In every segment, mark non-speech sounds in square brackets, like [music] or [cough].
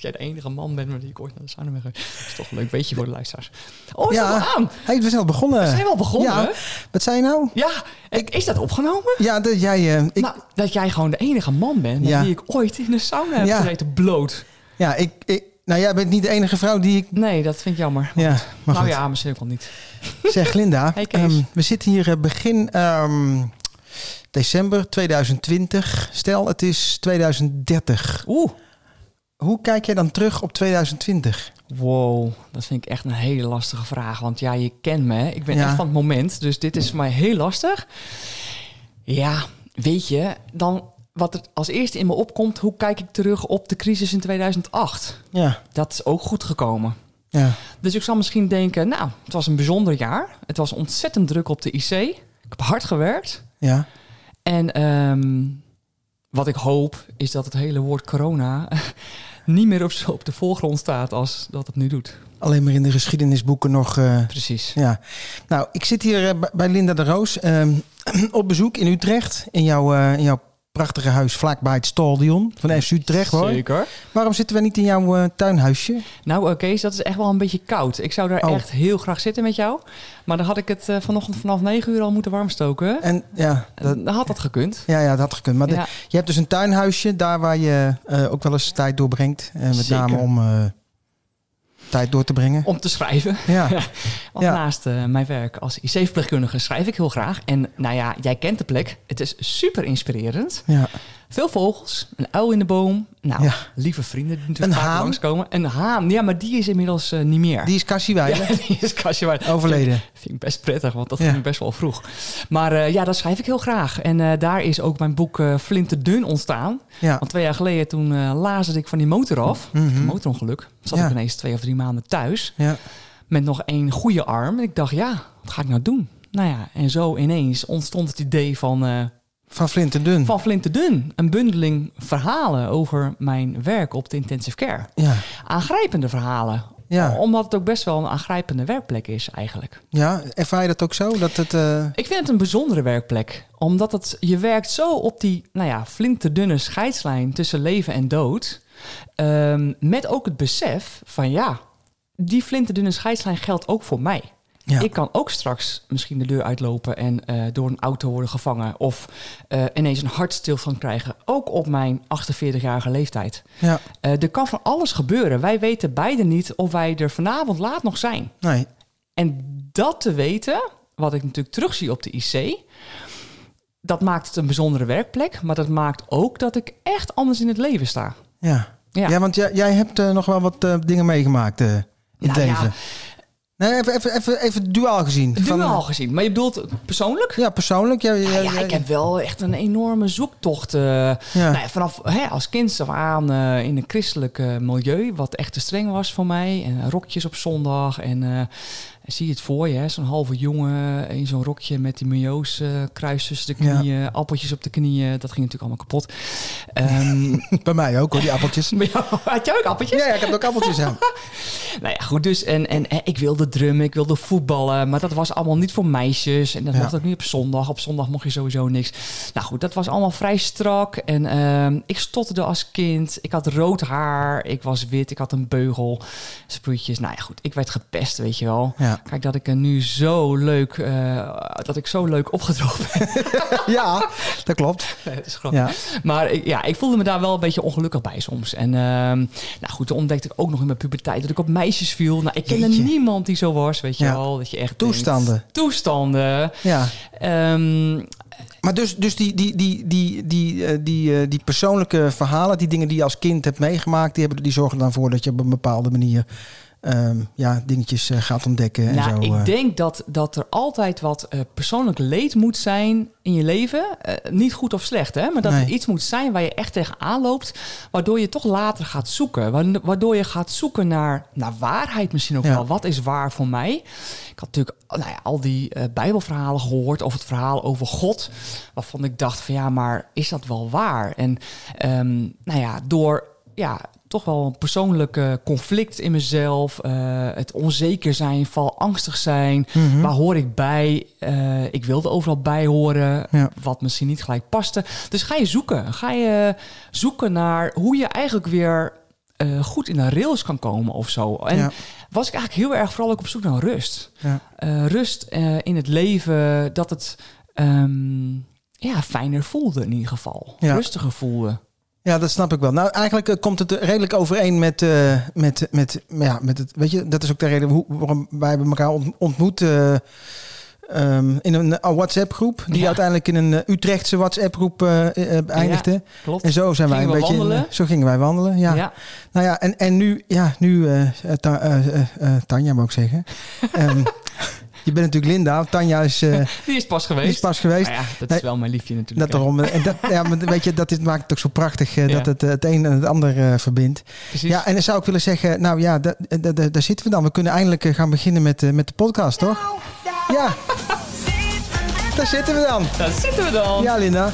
Dat jij de enige man bent met die ik ooit naar de sauna ben geweest. Dat is toch een leuk weetje voor de luisteraars. Oh, is Ja. aan? Hey, we zijn al begonnen. We zijn wel begonnen. Ja. Wat zei je nou? Ja, is dat opgenomen? Ja, dat jij... eh, ik, nou, dat jij gewoon de enige man bent met Ja. wie ik ooit in de sauna heb Ja. bloot. ja, ik, ik... Nou, jij bent niet de enige vrouw die ik... Nee, dat vind ik jammer. Ja, maar nou goed. ja, misschien ook wel niet. [laughs] Zeg Linda, Hey, ehm, we zitten hier eh, begin ehm, december 2020. Stel, het is 2030. Oeh. Hoe kijk jij dan terug op 2020? Wow, dat vind ik echt een hele lastige vraag. Want ja, je kent me. hè. Ik ben Ja. echt van het moment. Dus dit is voor mij heel lastig. Ja, weet je, dan wat er als eerste in me opkomt, hoe kijk ik terug op de crisis in 2008? Ja, Dat is ook goed gekomen. ja, Dus ik zal misschien denken, nou, het was een bijzonder jaar. Het was ontzettend druk op de IC. Ik heb hard gewerkt. ja. En ehm, wat ik hoop is dat het hele woord corona niet meer op, op de voorgrond staat als dat het nu doet. Alleen maar in de geschiedenisboeken nog... eh, Precies. ja. Nou, ik zit hier eh, bij- Linda de Roos ehm, [clears throat] op bezoek in Utrecht. In jouw, eh, in jouw prachtige huis vlakbij het stadion van FC Utrecht. Hoor. Zeker. Waarom zitten we niet in jouw eh, tuinhuisje? Nou, oké, dat is echt wel een beetje koud. Ik zou daar Oh. echt heel graag zitten met jou. Maar dan had ik het eh, vanochtend vanaf 9 uur al moeten warmstoken. En ja, dat, Dan had dat gekund. ja, ja, dat had gekund. Maar de- je hebt dus een tuinhuisje, daar waar je eh, ook wel eens tijd doorbrengt. En met Zeker. name om eh, tijd door te brengen. Om te schrijven. Ja, [laughs] Want Ja. naast eh, mijn werk als IC-verpleegkundige schrijf ik heel graag. En nou ja, jij kent de plek. Het is super inspirerend. ja. Veel vogels, een uil in de boom. Nou, Ja. lieve vrienden die natuurlijk Een vaak haan. langskomen. Een haan, ja, maar die is inmiddels eh, niet meer. Die is ja, [laughs] die is Waar- overleden. Vind ik best prettig, want dat Ja. ging best wel vroeg. Maar eh, ja, dat schrijf ik heel graag. En eh, daar is ook mijn boek eh Flinterdun ontstaan. Ja. Want twee jaar geleden toen lazerde ik van die motor af. Mhm. Een motorongeluk. Zat ik ineens twee of drie maanden thuis. Ja. Met nog één goede arm. En ik dacht, ja, wat ga ik nou doen? Nou ja, en zo ineens ontstond het idee van, Van Flint en Dun. van Flinterdun. Een bundeling verhalen over mijn werk op de intensive care. Ja. Aangrijpende verhalen. Ja. Omdat het ook best wel een aangrijpende werkplek is eigenlijk. ja, ervaar je dat ook zo? Dat het, eh, Ik vind het een bijzondere werkplek. Omdat het, je werkt zo op die nou ja, flinterdunne scheidslijn tussen leven en dood. Ehm, met ook het besef van ja, die flinterdunne scheidslijn geldt ook voor mij. Ja. Ik kan ook straks misschien de deur uitlopen en eh, door een auto worden gevangen. Of eh, ineens een hartstilstand krijgen. Ook op mijn 48-jarige leeftijd. ja. Eh, er kan van alles gebeuren. Wij weten beide niet of wij er vanavond laat nog zijn. Nee. En dat te weten, wat ik natuurlijk terugzie op de IC, dat maakt het een bijzondere werkplek. Maar dat maakt ook dat ik echt anders in het leven sta. Ja. Ja. Ja, want jij, jij hebt nog wel wat dingen meegemaakt in het Nou ja, leven. Nee, even, even, even, even duaal gezien. Het Van, nu al gezien. Maar je bedoelt persoonlijk? Ja, persoonlijk. Ja, Ja, ja, ik heb wel echt een enorme zoektocht. eh, nou vanaf hè, als kind af aan eh, in een christelijk eh, milieu, wat echt te streng was voor mij. En rokjes op zondag. En eh, zie je het voor je, hè, zo'n halve jongen in zo'n rokje met die majo's eh, kruis tussen de Ja. knieën, appeltjes op de knieën. Dat ging natuurlijk allemaal kapot. Ehm, [laughs] Bij mij ook hoor, die appeltjes. [laughs] had jij ook appeltjes? Ja, ja, ik heb ook appeltjes aan. [laughs] Nou ja, goed, dus en, en, en ik wilde drummen, ik wilde voetballen, maar dat was allemaal niet voor meisjes. En dat Ja. mocht ook niet op zondag. Op zondag mocht je sowieso niks. Nou goed, dat was allemaal vrij strak. En ehm, ik stotterde als kind. Ik had rood haar, ik was wit, ik had een beugel, sproetjes. Nou ja, goed, ik werd gepest, weet je wel. Ja. Kijk, dat ik er nu zo leuk, eh, dat ik zo leuk opgedroogd ben. [laughs] ja, dat klopt. [laughs] Nee, is. Ja. Maar ik, ja, ik voelde me daar wel een beetje ongelukkig bij soms. En ehm, nou goed, toen ontdekte ik ook nog in mijn puberteit dat ik op meisjes viel. Nou, ik kende niemand die zo was, weet je Ja. wel. Dat je echt Toestanden. denkt, toestanden. Ja. Ehm, Maar dus, dus die, die, die, die, die, eh, die, eh, die persoonlijke verhalen, die dingen die je als kind hebt meegemaakt, die, hebben, die zorgen dan voor dat je op een bepaalde manier ehm, ja, dingetjes eh, gaat ontdekken. En nou, zo, eh. ik denk dat, dat er altijd wat eh, persoonlijk leed moet zijn in je leven. Eh, niet goed of slecht, hè? maar dat Nee. er iets moet zijn waar je echt tegenaan loopt. Waardoor je toch later gaat zoeken. Wa- Waardoor je gaat zoeken naar, naar waarheid misschien ook Ja. wel. Wat is waar voor mij? Ik had natuurlijk nou ja, al die eh, Bijbelverhalen gehoord over het verhaal over God. Waarvan ik dacht van ja, maar is dat wel waar? En ehm, nou ja, door ja, toch wel een persoonlijke conflict in mezelf. eh, het onzeker zijn, val angstig zijn. Mhm. Waar hoor ik bij? Eh, ik wilde overal bij horen. Ja. Wat misschien niet gelijk paste. Dus ga je zoeken. Ga je zoeken naar hoe je eigenlijk weer eh, goed in een rails kan komen of zo. En Ja. was ik eigenlijk heel erg vooral ook op zoek naar rust. Ja. Eh, rust eh, in het leven, dat het ehm, ja, fijner voelde in ieder geval. Rustiger voelde. Ja, dat snap ik wel. Nou, eigenlijk eh, komt het redelijk overeen met, eh, met, met, maar ja, met het. Weet je, dat is ook de reden hoe, waarom wij hebben elkaar ont- ontmoet. eh, ehm, in een WhatsApp-groep, die Ja. uiteindelijk in een Utrechtse WhatsApp-groep eindigde. Klopt. En zo zijn wij een beetje. wandelen? zo gingen wij wandelen. Ja. ja. Nou ja, en, en nu, ja, nu Ta- Tanja moet ik zeggen. [laughs] Ehm, je bent natuurlijk Linda. Tanja is, eh, [laughs] Die is pas die geweest. is pas geweest. Nou ja, dat Nee, is wel mijn liefje natuurlijk. Dat daarom. En dat, ja, maar weet je, dat is, maakt het ook zo prachtig eh, Ja. dat het eh, het een en het ander eh, verbindt. Precies. Ja, en dan zou ik willen zeggen, nou ja, da- da- da- daar zitten we dan. We kunnen eindelijk eh, gaan beginnen met, eh, met de podcast, toch? Ja, [laughs] daar zitten we dan. Daar zitten we dan. Ja, Linda.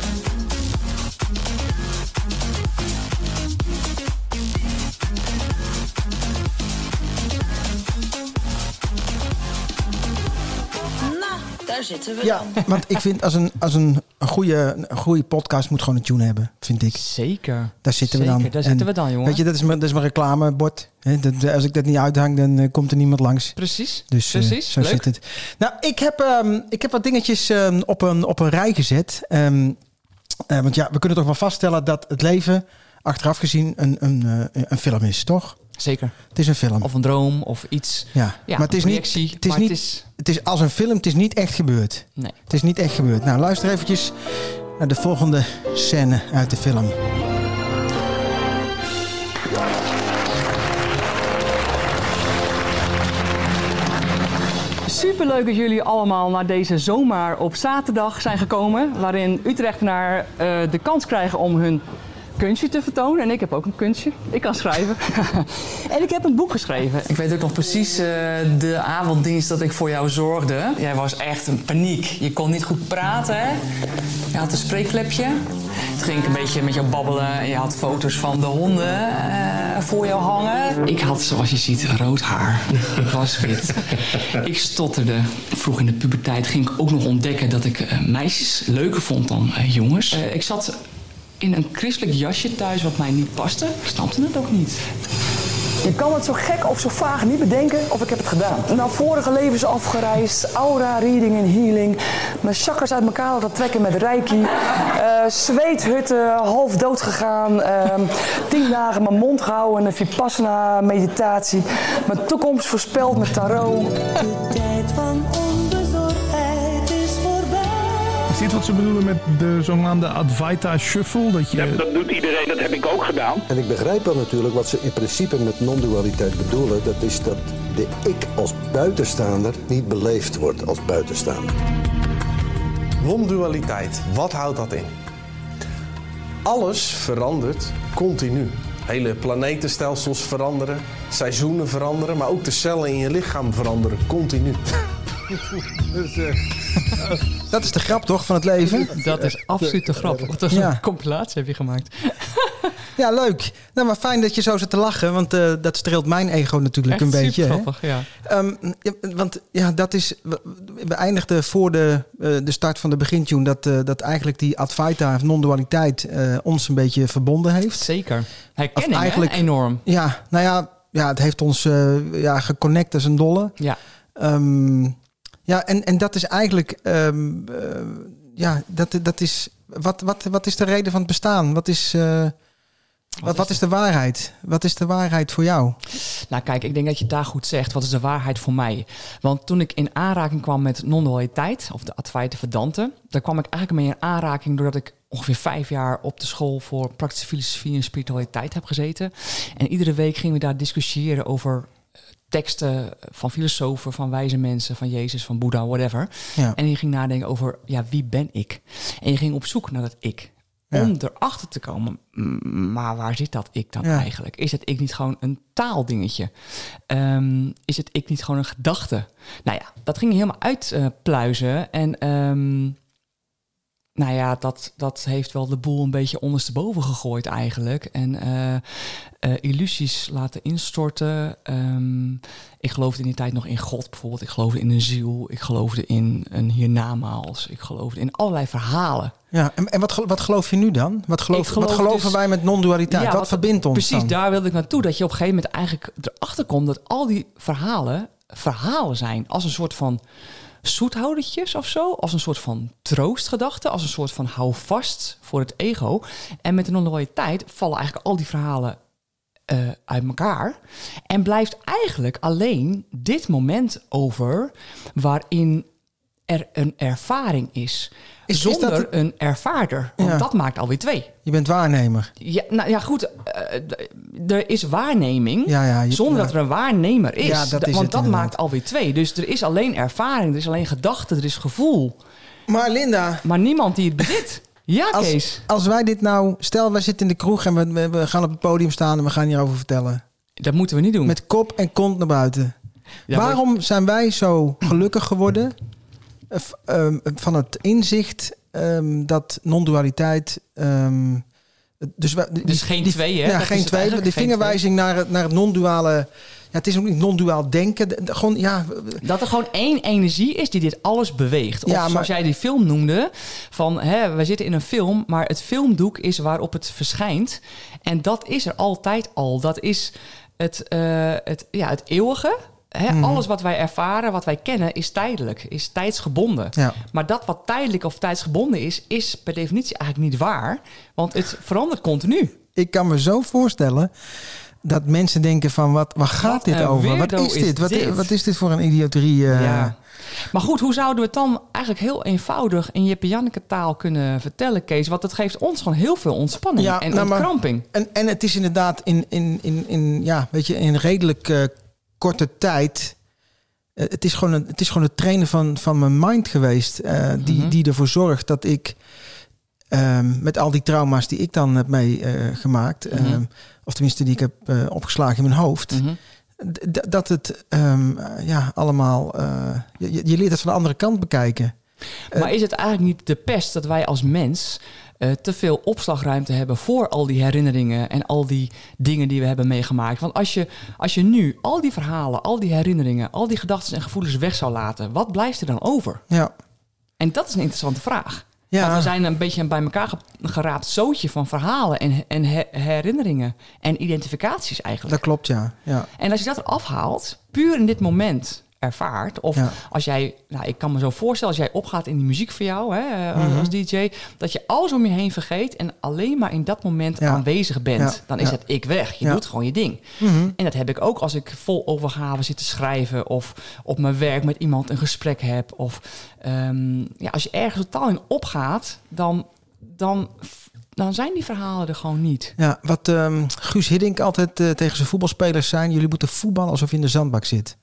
Daar zitten we Ja, dan. want ik vind als een, als een, een, goede, een goede podcast moet gewoon een tune hebben, vind ik. Zeker. Daar zitten Zeker, we dan. daar En zitten we dan, jongen. Weet je, dat is mijn, dat is mijn reclamebord. Dat, als ik dat niet uithang, dan eh, komt er niemand langs. Precies. Dus eh, Precies. zo Leuk. zit het. Nou, ik heb, ehm, ik heb wat dingetjes ehm, op, een, op een rij gezet. Ehm, eh, want ja, we kunnen toch wel vaststellen dat het leven, achteraf gezien, een, een, een film is, toch? Zeker. Het is een film. Of een droom of iets. ja. Ja, maar het is, niet, het, is maar niet, het is- het is als een film, het is niet echt gebeurd. Nee. Het is niet echt gebeurd. Nou, luister eventjes naar de volgende scène uit de film. Superleuk dat jullie allemaal naar deze zomaar op zaterdag zijn gekomen. Waarin Utrechtenaar eh de kans krijgen om hun kunstje te vertonen. En ik heb ook een kunstje. Ik kan schrijven. [laughs] en ik heb een boek geschreven. Ik weet ook nog precies eh, de avonddienst dat ik voor jou zorgde. Jij was echt een paniek. Je kon niet goed praten. Hè? Je had een spreekklepje. Toen ging ik een beetje met jou babbelen. En je had foto's van de honden eh, voor jou hangen. Ik had, zoals je ziet, rood haar. Ik was wit. [laughs] ik stotterde. Vroeg in de puberteit ging ik ook nog ontdekken dat ik eh, meisjes leuker vond dan jongens. Eh, ik zat in een christelijk jasje thuis wat mij niet paste. Ik snapte het ook niet. Je kan het zo gek of zo vaag niet bedenken of ik heb het gedaan. Naar vorige levens afgereisd, aura, reading en healing. Mijn chakras uit elkaar laten trekken met reiki. eh zweethutten, half dood gegaan. ehm, tien dagen mijn mond gehouden in een vipassana meditatie. Mijn toekomst voorspeld met tarot. De tijd van voorbij. Is dit wat ze bedoelen met de zogenaamde Advaita Shuffle? Dat je... Dat doet iedereen, dat heb ik ook gedaan. En ik begrijp wel natuurlijk wat ze in principe met non-dualiteit bedoelen. Dat is dat de ik als buitenstaander niet beleefd wordt als buitenstaander. Non-dualiteit, wat houdt dat in? Alles verandert continu. Hele planetenstelsels veranderen, seizoenen veranderen, maar ook de cellen in je lichaam veranderen continu. [laughs] Dat is de grap toch van het leven? Dat is absoluut te grappig. Wat een Ja. compilatie heb je gemaakt. [laughs] Ja, leuk. Nou, maar fijn dat je zo zit te lachen, want eh, dat streelt mijn ego natuurlijk Echt een beetje. grappig, ja. Ehm, ja, want ja, dat is. We eindigden voor de, eh, de start van de begintune dat, eh, dat eigenlijk die Advaita of non-dualiteit ons een beetje verbonden heeft. Zeker. Herkenning, Of eigenlijk- hè? Enorm. Ja, nou ja, ja het heeft ons ja, geconnect als een dolle. Ja. Ehm, ja, en, en dat is eigenlijk. ehm, eh, ja, dat, dat is. Wat, wat, wat is de reden van het bestaan? Wat is. eh, wat, wat is de waarheid? Wat is de waarheid voor jou? Nou kijk, ik denk dat je het daar goed zegt. Wat is de waarheid voor mij? Want toen ik in aanraking kwam met non-dualiteit, of de Advaita Vedanta, daar kwam ik eigenlijk mee in aanraking doordat ik ongeveer vijf jaar op de school voor praktische filosofie en spiritualiteit heb gezeten. En iedere week gingen we daar discussiëren over teksten van filosofen, van wijze mensen, van Jezus, van Boeddha, whatever. Ja. En je ging nadenken over, ja, wie ben ik? En je ging op zoek naar dat ik. Ja. Om erachter te komen, "Mm, maar waar zit dat ik dan Ja. eigenlijk? Is het ik niet gewoon een taaldingetje? Ehm, is het ik niet gewoon een gedachte? Nou ja, dat ging helemaal uitpluizen. en ehm, nou ja, dat, dat heeft wel de boel een beetje ondersteboven gegooid eigenlijk. En eh, eh, illusies laten instorten. Ehm, ik geloofde in die tijd nog in God bijvoorbeeld. Ik geloofde in een ziel. Ik geloofde in een hiernamaals. Ik geloofde in allerlei verhalen. Ja, en, en wat, wat geloof je nu dan? Wat, geloof, wat geloven dus- wij met non-dualiteit? Ja, wat, wat- verbindt ons Precies, dan? daar wilde ik naartoe. Dat je op een gegeven moment eigenlijk erachter komt dat al die verhalen verhalen zijn. Als een soort van zoethoudertjes of zo. Als een soort van troostgedachte. Als een soort van hou vast voor het ego. En met de non-dualiteit vallen eigenlijk al die verhalen eh, uit elkaar. En blijft eigenlijk alleen dit moment over waarin er een ervaring is. Is- is zonder dat- een ervaarder. Want Ja. dat maakt alweer twee. Je bent waarnemer. Ja, nou ja, goed. eh, er is waarneming Ja, ja, je- zonder dat er een waarnemer is. Want het dat inderdaad. maakt alweer twee. Dus er is alleen ervaring, er is alleen gedachte, er is gevoel. Maar Linda, Maar niemand die het bezit. Ja, als, Kees. als wij dit nou... Stel, wij zitten in de kroeg en we, we, we gaan op het podium staan... en we gaan hierover vertellen. Dat moeten we niet doen. Met kop en kont naar buiten. Ja, Waarom zijn wij zo gelukkig geworden... eh, ehm, van het inzicht ehm, dat non-dualiteit... ehm, dus we, die, Dus geen twee, hè? Ja, Dat geen twee. De vingerwijzing naar het, naar het non-duale... Ja, het is ook niet non-duaal denken. De- de- gewoon, ja, Dat er gewoon één energie is die dit alles beweegt. Of Ja, maar- zoals jij die film noemde, van hè, we zitten in een film, maar het filmdoek is waarop het verschijnt. En dat is er altijd al. Dat is het, eh, het, ja, het eeuwige. Mhm. Alles wat wij ervaren, wat wij kennen, is tijdelijk, is tijdsgebonden. Ja. Maar dat wat tijdelijk of tijdsgebonden is, is per definitie eigenlijk niet waar. Want het verandert continu. ik kan me zo voorstellen dat mensen denken van wat, waar gaat Wat dit over? Wat is is dit? Wat, dit? wat is dit voor een idioterie? eh? Ja. Maar goed, hoe zouden we het dan eigenlijk heel eenvoudig in Jeppe Janneke taal kunnen vertellen, Kees? Want het geeft ons gewoon heel veel ontspanning Ja, en nou, maar-. En, en het is inderdaad in, in, in, in, ja, weet je, in redelijk eh, korte tijd. eh, het, is gewoon een, het is gewoon het trainen van, van mijn mind geweest. eh, die, Mhm. die ervoor zorgt dat ik. ehm, met al die trauma's die ik dan heb meegemaakt. Ehm, of tenminste die ik heb eh, opgeslagen in mijn hoofd. Mhm. dat het ehm, eh, ja, allemaal. je, je leert het van de andere kant bekijken. Maar is het eigenlijk niet de pest dat wij als mens eh, te veel opslagruimte hebben voor al die herinneringen en al die dingen die we hebben meegemaakt? Want als je, als je nu al die verhalen, al die herinneringen, al die gedachten en gevoelens weg zou laten, wat blijft er dan over? Ja. En dat is een interessante vraag. Ja. Want we zijn een beetje een bij elkaar ge- geraapt zootje van verhalen en, en he- herinneringen en identificaties eigenlijk. Dat klopt, ja. ja. En als je dat eraf haalt, puur in dit moment ervaart, of Ja. als jij, nou, ik kan me zo voorstellen, als jij opgaat in die muziek voor jou hè, eh, Mhm. als DJ, dat je alles om je heen vergeet en alleen maar in dat moment Ja. aanwezig bent, Ja. dan is het ik weg. Je doet gewoon je ding. Mhm. En dat heb ik ook als ik vol overgave zit te schrijven of op mijn werk met iemand een gesprek heb. Of ehm, ja, als je ergens totaal in opgaat, dan, dan, dan zijn die verhalen er gewoon niet. Ja, wat ehm, Guus Hiddink altijd eh, tegen zijn voetbalspelers zijn... jullie moeten voetballen alsof je in de zandbak zit.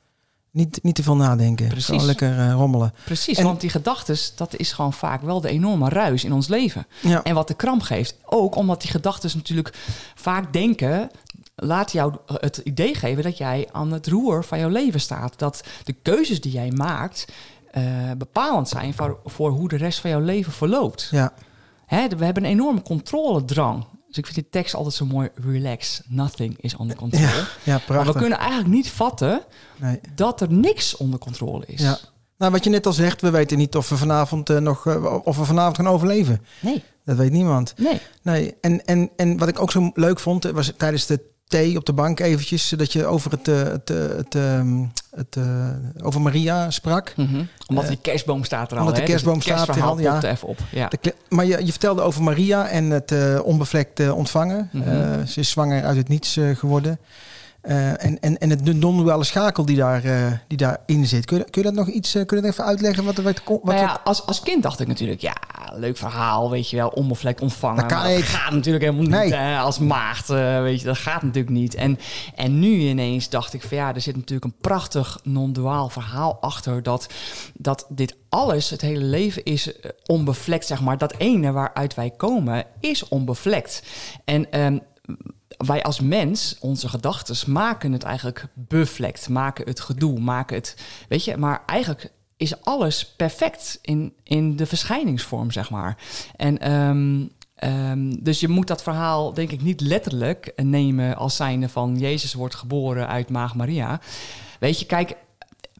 Niet, niet te veel nadenken. Precies. Gewoon lekker eh, rommelen. Precies, En- want die gedachten, dat is gewoon vaak wel de enorme ruis in ons leven. Ja. En wat de kramp geeft. Ook omdat die gedachten natuurlijk vaak denken... laat jou het idee geven dat jij aan het roer van jouw leven staat. Dat de keuzes die jij maakt eh, bepalend zijn voor, voor hoe de rest van jouw leven verloopt. Ja. Hè, we hebben een enorme controledrang. Dus ik vind die tekst altijd zo mooi. Relax, nothing is under control. Ja, ja, maar prachtig. we kunnen eigenlijk niet vatten Nee. dat er niks onder controle is. Ja. Nou, wat je net al zegt, we weten niet of we vanavond eh, nog eh, of we vanavond gaan overleven. Nee. Dat weet niemand. Nee. Nee. En, en, en wat ik ook zo leuk vond, eh, was tijdens de thee op de bank eventjes dat je over het, eh, het, eh, het, ehm, het eh, over Maria sprak. Mhm. Omdat die kerstboom staat er al. omdat de kerstboom dus het staat er al, ja. even op. Ja. Maar je, je vertelde over Maria en het onbevlekt ontvangen. Mhm. Ze is zwanger uit het niets geworden. Eh, en, en, en het de non-duale schakel die, daar, eh, die daarin zit. Kun je, kun je dat nog iets kun je dat even uitleggen? Wat, wat, wat, Nou ja, als, als kind dacht ik natuurlijk, ja, leuk verhaal, weet je wel, onbevlekt ontvangen. Dat kan gaat natuurlijk helemaal niet hè, als maagd, weet je, dat gaat natuurlijk niet. En, en nu ineens dacht ik van ja, er zit natuurlijk een prachtig non-duaal verhaal achter dat, dat dit alles, het hele leven is onbevlekt, zeg maar. Dat ene waaruit wij komen is onbevlekt. En ehm, wij als mens, onze gedachten, maken het eigenlijk bevlekt, maken het gedoe, maken het, weet je, maar eigenlijk is alles perfect in, in de verschijningsvorm, zeg maar. En ehm, ehm, dus je moet dat verhaal, denk ik, niet letterlijk nemen als zijnde van Jezus wordt geboren uit Maag Maria. Weet je, kijk,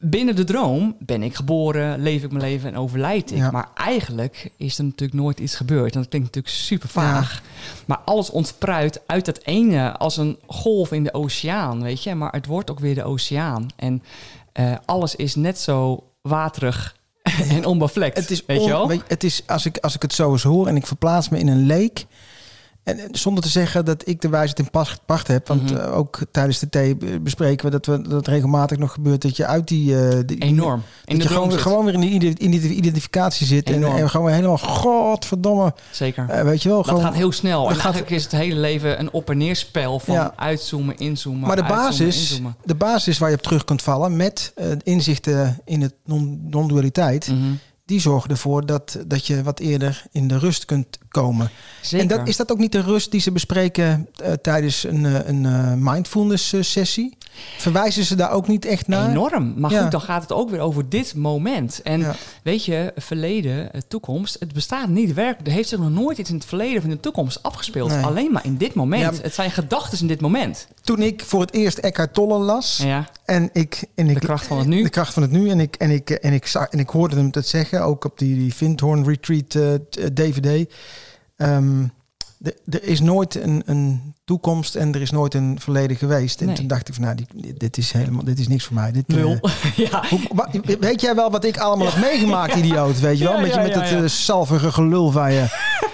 binnen de droom ben ik geboren, leef ik mijn leven en overlijd ik. Ja. Maar eigenlijk is er natuurlijk nooit iets gebeurd. En dat klinkt natuurlijk super vaag. Maar alles ontspruit uit dat ene als een golf in de oceaan, weet je. Maar het wordt ook weer de oceaan. En eh, alles is net zo waterig [laughs] en onbevlekt. Het is, weet on- je wel? weet het is als, ik, als ik het zo eens hoor en ik verplaats me in een leek. En zonder te zeggen dat ik de wijsheid in pas- pacht heb. Want Mhm. eh, ook tijdens de thee be- bespreken we dat, we dat regelmatig nog gebeurt dat je uit die. eh, die Enorm. In Dat de je gewoon, zit. gewoon weer in die in die identificatie zit. En, gewoon helemaal, godverdomme. Zeker. eh, weet je wel, dat gewoon, gaat heel snel. dat En gaat- eigenlijk is het hele leven een op- en neerspel van Ja. uitzoomen, inzoomen, maar de basis, inzoomen. de basis waar je op terug kunt vallen met inzichten in het non- non-dualiteit, Mhm. Die zorgen ervoor dat, dat je wat eerder in de rust kunt komen. Zeker. En dat, is dat ook niet de rust die ze bespreken eh, tijdens een, eh, een eh, mindfulness sessie? Verwijzen ze daar ook niet echt naar? Enorm. Maar Ja. goed, dan gaat het ook weer over dit moment. En Ja. weet je, verleden, eh, toekomst, het bestaat niet werkelijk. Er heeft zich nog nooit iets in het verleden of in de toekomst afgespeeld. Nee. Alleen maar in dit moment. Ja, Het zijn gedachten in dit moment. Toen ik voor het eerst Eckhart Tolle las en ik, en ik de kracht van het nu. De kracht van het nu. En ik, en ik, en ik, zag, en ik hoorde hem dat zeggen, ook op die, die Vindhorn Retreat eh, t- eh, DVD. Ehm, de- er is nooit een, een toekomst en er is nooit een verleden geweest. En Nee. toen dacht ik van, nou, die, dit is helemaal, dit is niks voor mij. Dit, eh, Nul. [laughs] ja. hoe- weet jij wel wat ik allemaal heb meegemaakt, idioot? Weet je wel? Ja, met je, met het ja. eh, salvige gelul van je. [laughs]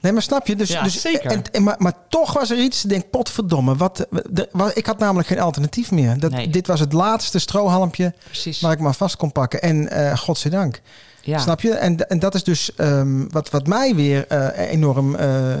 Nee, maar snap je? Dus, dus, zeker. En, en, maar, maar toch was er iets, ik denk, potverdomme. Wat, de- wat, ik had namelijk geen alternatief meer. Dat, Nee. Dit was het laatste strohalmpje Precies. waar ik maar vast kon pakken. En eh godzijdank. Ja. Snap je? En, en dat is dus ehm, wat, wat mij weer eh, enorm eh, eh,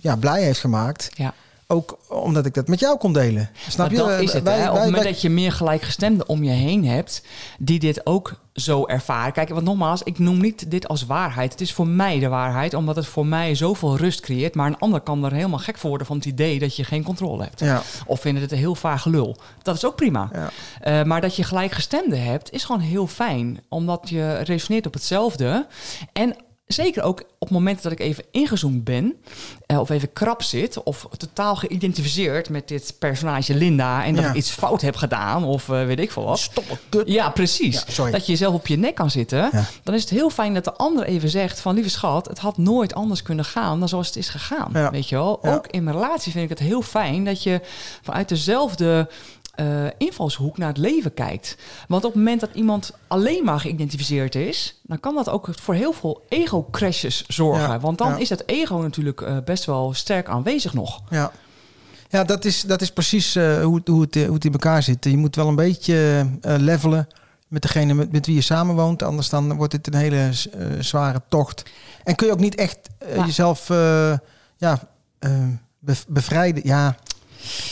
ja, blij heeft gemaakt. Ja. Ook omdat ik dat met jou kon delen. Snap je? dat is het. Wij- hè? Op het moment wij- dat je meer gelijkgestemden om je heen hebt, die dit ook zo ervaren. Kijk, want nogmaals, ik noem niet dit als waarheid. Het is voor mij de waarheid, omdat het voor mij zoveel rust creëert. Maar een ander kan er helemaal gek voor worden van het idee dat je geen controle hebt. Ja. Of vinden het een heel vaag gelul. Dat is ook prima. Ja. Eh, maar dat je gelijkgestemden hebt, is gewoon heel fijn. Omdat je resoneert op hetzelfde. En zeker ook op momenten dat ik even ingezoomd ben, eh, of even krap zit, of totaal geïdentificeerd met dit personage Linda en dat Ja. ik iets fout heb gedaan, of eh, weet ik veel wat. Stomme kut. Ja, precies. Ja. Dat je jezelf op je nek kan zitten. Ja. Dan is het heel fijn dat de ander even zegt van... lieve schat, het had nooit anders kunnen gaan dan zoals het is gegaan. Weet je wel? Ook in mijn relatie vind ik het heel fijn... dat je vanuit dezelfde eh, invalshoek naar het leven kijkt. Want op het moment dat iemand alleen maar geïdentificeerd is... dan kan dat ook voor heel veel ego-crashes zorgen. Ja. Want dan Ja. is het ego natuurlijk eh, best wel sterk aanwezig nog. Ja, ja dat, is, dat is precies eh, hoe, het- hoe, het, eh, hoe het in elkaar zit. Je moet wel een beetje eh, levelen met degene met, met wie je samenwoont. Anders dan wordt het een hele eh, zware tocht. En kun je ook niet echt eh, Ja. jezelf eh, ja, eh, be- bevrijden. Ja,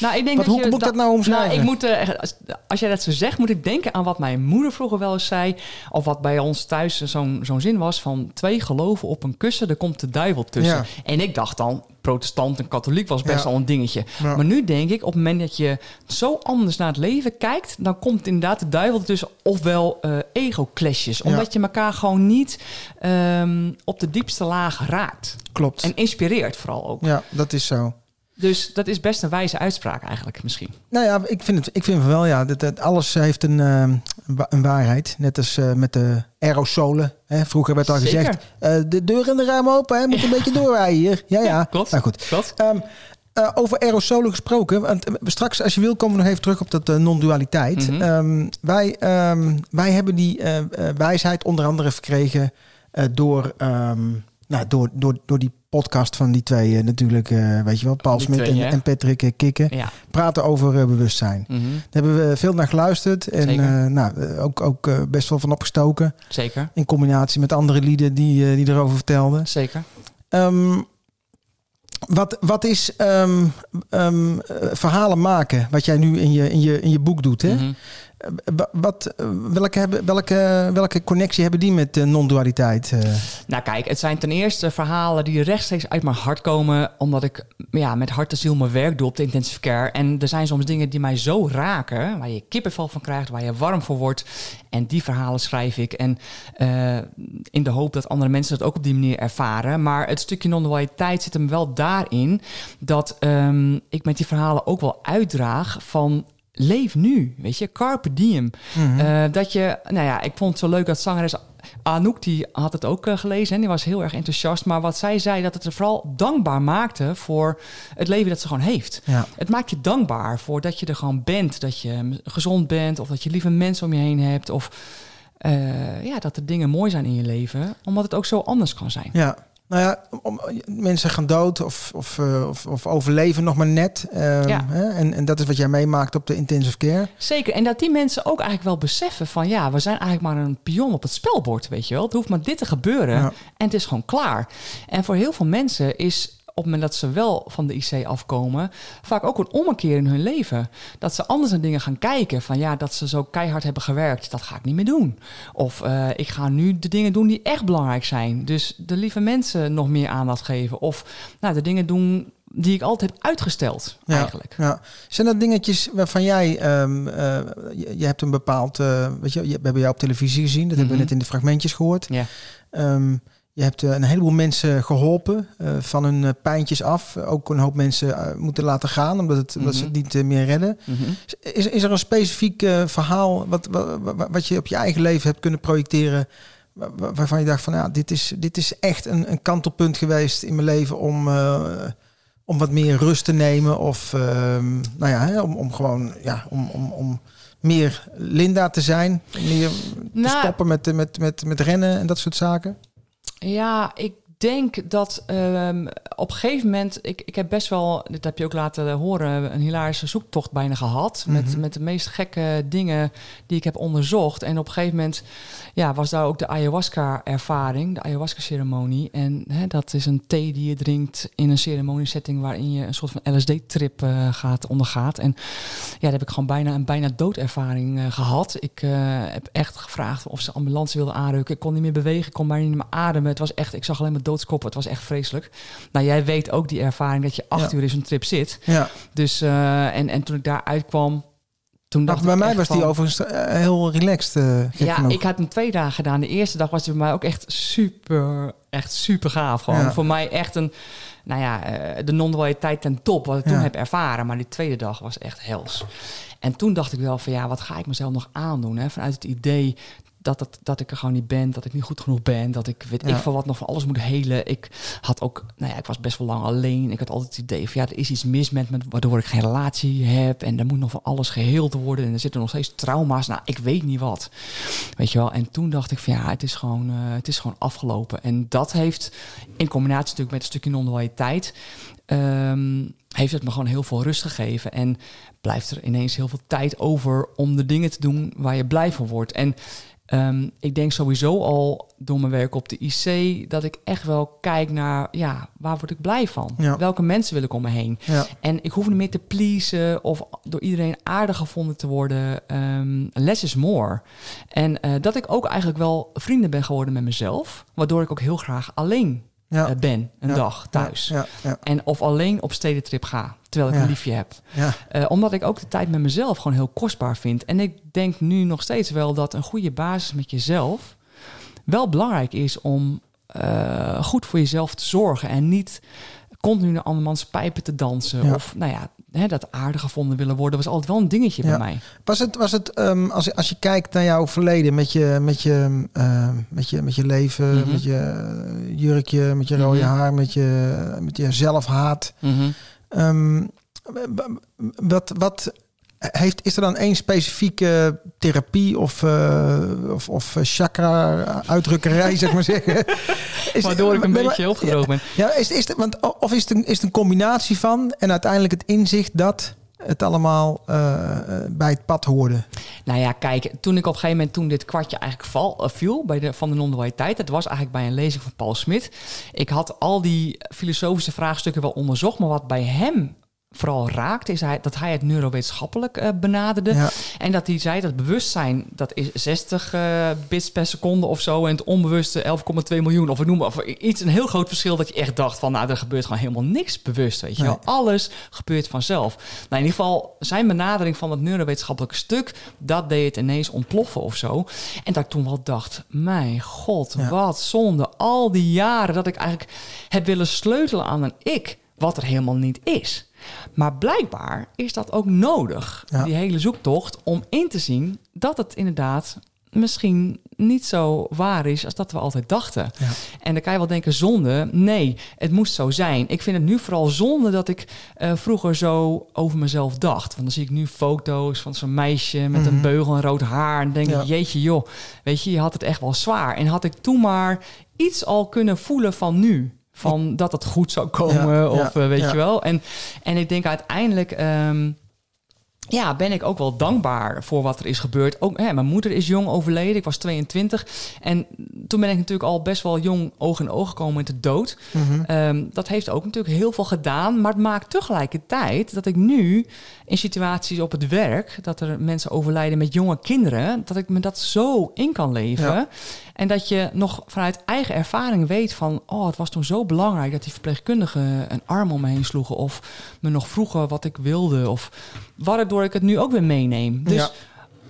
Nou, ik denk Wat- dat hoe je moet ik dat nou omschrijven? ik moet, eh, als, als jij dat zo zegt, moet ik denken aan wat mijn moeder vroeger wel eens zei. Of wat bij ons thuis zo'n zo'n zin was van twee geloven op een kussen, er komt de duivel tussen. Ja. En ik dacht dan, protestant en katholiek was best Ja. al een dingetje. Ja. Maar nu denk ik, op het moment dat je zo anders naar het leven kijkt, dan komt inderdaad de duivel ertussen. Ofwel eh ego-clashes. Omdat je elkaar gewoon niet ehm, op de diepste laag raakt. klopt. En inspireert vooral ook. ja, dat is zo. Dus dat is best een wijze uitspraak eigenlijk misschien. Nou ja, ik vind het, ik vind het wel, ja. Dat, dat alles heeft een, eh, een wa- een waarheid. Net als eh, met de aerosolen. Hè. Vroeger werd al Zeker. gezegd, eh, de deur en de ramen open. Hè. Moet een [laughs] beetje doorrijden hier. Ja, ja. klopt. Nou goed. Klopt. Ehm, eh, over aerosolen gesproken. Want straks, als je wil, komen we nog even terug op dat non-dualiteit. Mhm. Ehm, wij, ehm, wij hebben die wijsheid onder andere verkregen door, ehm, nou, door, door, door die podcast van die twee eh, natuurlijk. eh, weet je wel, Paul Smit en, en Patrick eh, Kikken. Ja. Praten over bewustzijn. Mhm. Daar hebben we veel naar geluisterd. En nou, ook, ook best wel van opgestoken. Zeker. In combinatie met andere lieden die, die erover vertelden. Zeker. Ehm, wat, wat is ehm, ehm, eh, verhalen maken, wat jij nu in je, in je, in je boek doet? Hè? Mhm. Wat, welke, welke, welke connectie hebben die met eh, non-dualiteit? eh? Nou kijk, het zijn ten eerste verhalen die rechtstreeks uit mijn hart komen... omdat ik ja, met hart en ziel mijn werk doe op de intensive care. En er zijn soms dingen die mij zo raken... waar je kippenvel van krijgt, waar je warm voor wordt. En die verhalen schrijf ik. En eh, in de hoop dat andere mensen dat ook op die manier ervaren. Maar het stukje non-dualiteit zit hem wel daarin... dat ehm, ik met die verhalen ook wel uitdraag van... Leef nu, weet je, carpe diem. Eh, dat je, nou ja, ik vond het zo leuk dat zangeres Anouk, die had het ook eh, gelezen en die was heel erg enthousiast. Maar wat zij zei, dat het er vooral dankbaar maakte voor het leven dat ze gewoon heeft. Ja. Het maakt je dankbaar voor dat je er gewoon bent. Dat je gezond bent of dat je lieve mensen om je heen hebt. Of eh, ja, dat er dingen mooi zijn in je leven, omdat het ook zo anders kan zijn. Ja. Nou ja, om, mensen gaan dood of, of, eh, of, of overleven nog maar net. Ehm, Ja. hè? En, en dat is wat jij meemaakt op de intensive care. Zeker. En dat die mensen ook eigenlijk wel beseffen van ja, we zijn eigenlijk maar een pion op het spelbord, weet je wel. Het hoeft maar dit te gebeuren Ja. en het is gewoon klaar. En voor heel veel mensen is op het moment dat ze wel van de IC afkomen, vaak ook een ommekeer in hun leven. Dat ze anders naar dingen gaan kijken. Van ja, dat ze zo keihard hebben gewerkt, dat ga ik niet meer doen. Of eh, ik ga nu de dingen doen die echt belangrijk zijn. Dus de lieve mensen nog meer aandacht geven. Of nou, de dingen doen die ik altijd heb uitgesteld, Ja, eigenlijk. Ja. Zijn dat dingetjes waarvan jij, eh, je, je hebt een bepaald, eh, weet je, je- we hebben jou op televisie gezien, dat hebben we Mhm. net in de fragmentjes gehoord. Ja. Ehm, je hebt eh, een heleboel mensen geholpen eh, van hun eh, pijntjes af. Ook een hoop mensen moeten laten gaan omdat, het, omdat ze het Mhm. niet meer redden. Mhm. Is, is er een specifiek verhaal wat, wat, wat, je op je eigen leven hebt kunnen projecteren? wa- wa- Waarvan je dacht van ja, dit is, dit is echt een, een kantelpunt geweest in mijn leven om, om wat meer rust te nemen. Of ehm, nou ja, hè, om, om gewoon ja, om, om, om meer Linda te zijn. Meer te Nou, stoppen met, met, met, met rennen en dat soort zaken. Ja, ik denk dat ehm, op een gegeven moment... Ik, ik heb best wel, dit heb je ook laten horen... een hilarische zoektocht bijna gehad. met, Mhm. met de meest gekke dingen die ik heb onderzocht. En op een gegeven moment ja, was daar ook de ayahuasca-ervaring. De ayahuasca-ceremonie. En hè, dat is een thee die je drinkt in een ceremoniesetting... waarin je een soort van LSD-trip eh, gaat ondergaat. En ja, daar heb ik gewoon bijna een bijna doodervaring eh, gehad. Ik eh, heb echt gevraagd of ze ambulance wilden aanrukken. Ik kon niet meer bewegen, ik kon bijna niet meer ademen. Het was echt, ik zag alleen maar doodskoppen. Het was echt vreselijk. Nou, jij weet ook die ervaring dat je acht Ja. uur in zo'n trip zit. Ja. Dus, eh, en, en toen ik daar uitkwam, toen dacht bij mij was die overigens eh, heel relaxed. eh, ja, genoeg. ik had hem twee dagen gedaan. De eerste dag was die bij mij ook echt super, echt super gaaf. Gewoon Ja. voor mij echt een, nou ja, de non-dualiteit ten top wat ik toen heb ervaren. Maar die tweede dag was echt hels. En toen dacht ik wel van ja, wat ga ik mezelf nog aandoen? Hè? Vanuit het idee dat, dat, dat ik er gewoon niet ben, dat ik niet goed genoeg ben, dat ik weet Ja. ik van wat nog van alles moet helen. Ik had ook, nou ja, ik was best wel lang alleen. Ik had altijd het idee van ja, er is iets mis met me, waardoor ik geen relatie heb en er moet nog van alles geheeld worden en er zitten nog steeds trauma's. Nou, ik weet niet wat. Weet je wel? En toen dacht ik van ja, het is gewoon, eh, het is gewoon afgelopen. En dat heeft in combinatie natuurlijk met een stukje non-dualiteit, ehm, heeft het me gewoon heel veel rust gegeven. En blijft er ineens heel veel tijd over om de dingen te doen waar je blij van wordt. En ehm, ik denk sowieso al door mijn werk op de IC dat ik echt wel kijk naar, ja, waar word ik blij van? Ja. Welke mensen wil ik om me heen? Ja. En ik hoef niet meer te pleasen of door iedereen aardig gevonden te worden. Ehm, less is more. En eh, dat ik ook eigenlijk wel vrienden ben geworden met mezelf. Waardoor ik ook heel graag alleen Ja. eh, ben, een Ja. dag thuis. Ja, En of alleen op stedentrip ga, terwijl ik een liefje heb. Eh, omdat ik ook de tijd met mezelf gewoon heel kostbaar vind. En ik denk nu nog steeds wel dat een goede basis met jezelf wel belangrijk is om eh, goed voor jezelf te zorgen. En niet continu naar andermans pijpen te dansen. Of nou ja, hè, dat aardig gevonden willen worden was altijd wel een dingetje Ja. bij mij. Was het, was het ehm, als, als je kijkt naar jouw verleden met je, met je, eh, met je, met je leven, Mhm. met je eh, jurkje, met je rode Mhm. haar, met je, met je zelfhaat. Ehm, w- wat, wat heeft, is er dan één specifieke therapie of, eh, of, of chakra-uitdrukkerij, zeg maar zeggen? [laughs] Is, Waardoor ik een maar- beetje opgedroogd ben. Ja, is, is het, want, of is het, een, is het een combinatie van en uiteindelijk het inzicht dat het allemaal eh, eh, bij het pad hoorde? Nou ja, kijk, toen ik op een gegeven moment, toen dit kwartje eigenlijk val, eh, viel bij de, van de non-dualiteit, dat was eigenlijk bij een lezing van Paul Smit. Ik had al die filosofische vraagstukken wel onderzocht, maar wat bij hem vooral raakte, is hij, dat hij het neurowetenschappelijk eh, benaderde. Ja. En dat hij zei dat bewustzijn, dat is 60 eh, bits per seconde of zo. En het onbewuste 11,2 miljoen. Of we noemen of iets, een heel groot verschil dat je echt dacht van, nou, er gebeurt gewoon helemaal niks bewust, weet je wel. Alles gebeurt vanzelf. Nou, in ieder geval, zijn benadering van het neurowetenschappelijke stuk, dat deed het ineens ontploffen of zo. En dat ik toen wel dacht, mijn god, Ja. wat zonde. Al die jaren dat ik eigenlijk heb willen sleutelen aan een ik, wat er helemaal niet is. Maar blijkbaar is dat ook nodig, Ja. die hele zoektocht, om in te zien dat het inderdaad misschien niet zo waar is als dat we altijd dachten. Ja. En dan kan je wel denken, zonde. Nee, het moest zo zijn. Ik vind het nu vooral zonde dat ik eh, vroeger zo over mezelf dacht. Want dan zie ik nu foto's van zo'n meisje met een beugel en rood haar. En denk Mhm. Ja. ik, jeetje joh, weet je, je had het echt wel zwaar. En had ik toen maar iets al kunnen voelen van nu. Van dat het goed zou komen, Ja, of ja, eh, weet ja. je wel. En, en ik denk uiteindelijk... ehm, ja, ben ik ook wel dankbaar voor wat er is gebeurd. Ook, hè, mijn moeder is jong overleden, ik was 22. En toen ben ik natuurlijk al best wel jong oog in oog gekomen met de dood. Mhm. Ehm, dat heeft ook natuurlijk heel veel gedaan. Maar het maakt tegelijkertijd dat ik nu in situaties op het werk... dat er mensen overlijden met jonge kinderen... dat ik me dat zo in kan leven. En dat je nog vanuit eigen ervaring weet van... oh, het was toen zo belangrijk dat die verpleegkundigen een arm om me heen sloegen... of me nog vroegen wat ik wilde. Of waardoor ik het nu ook weer meeneem. Dus Ja.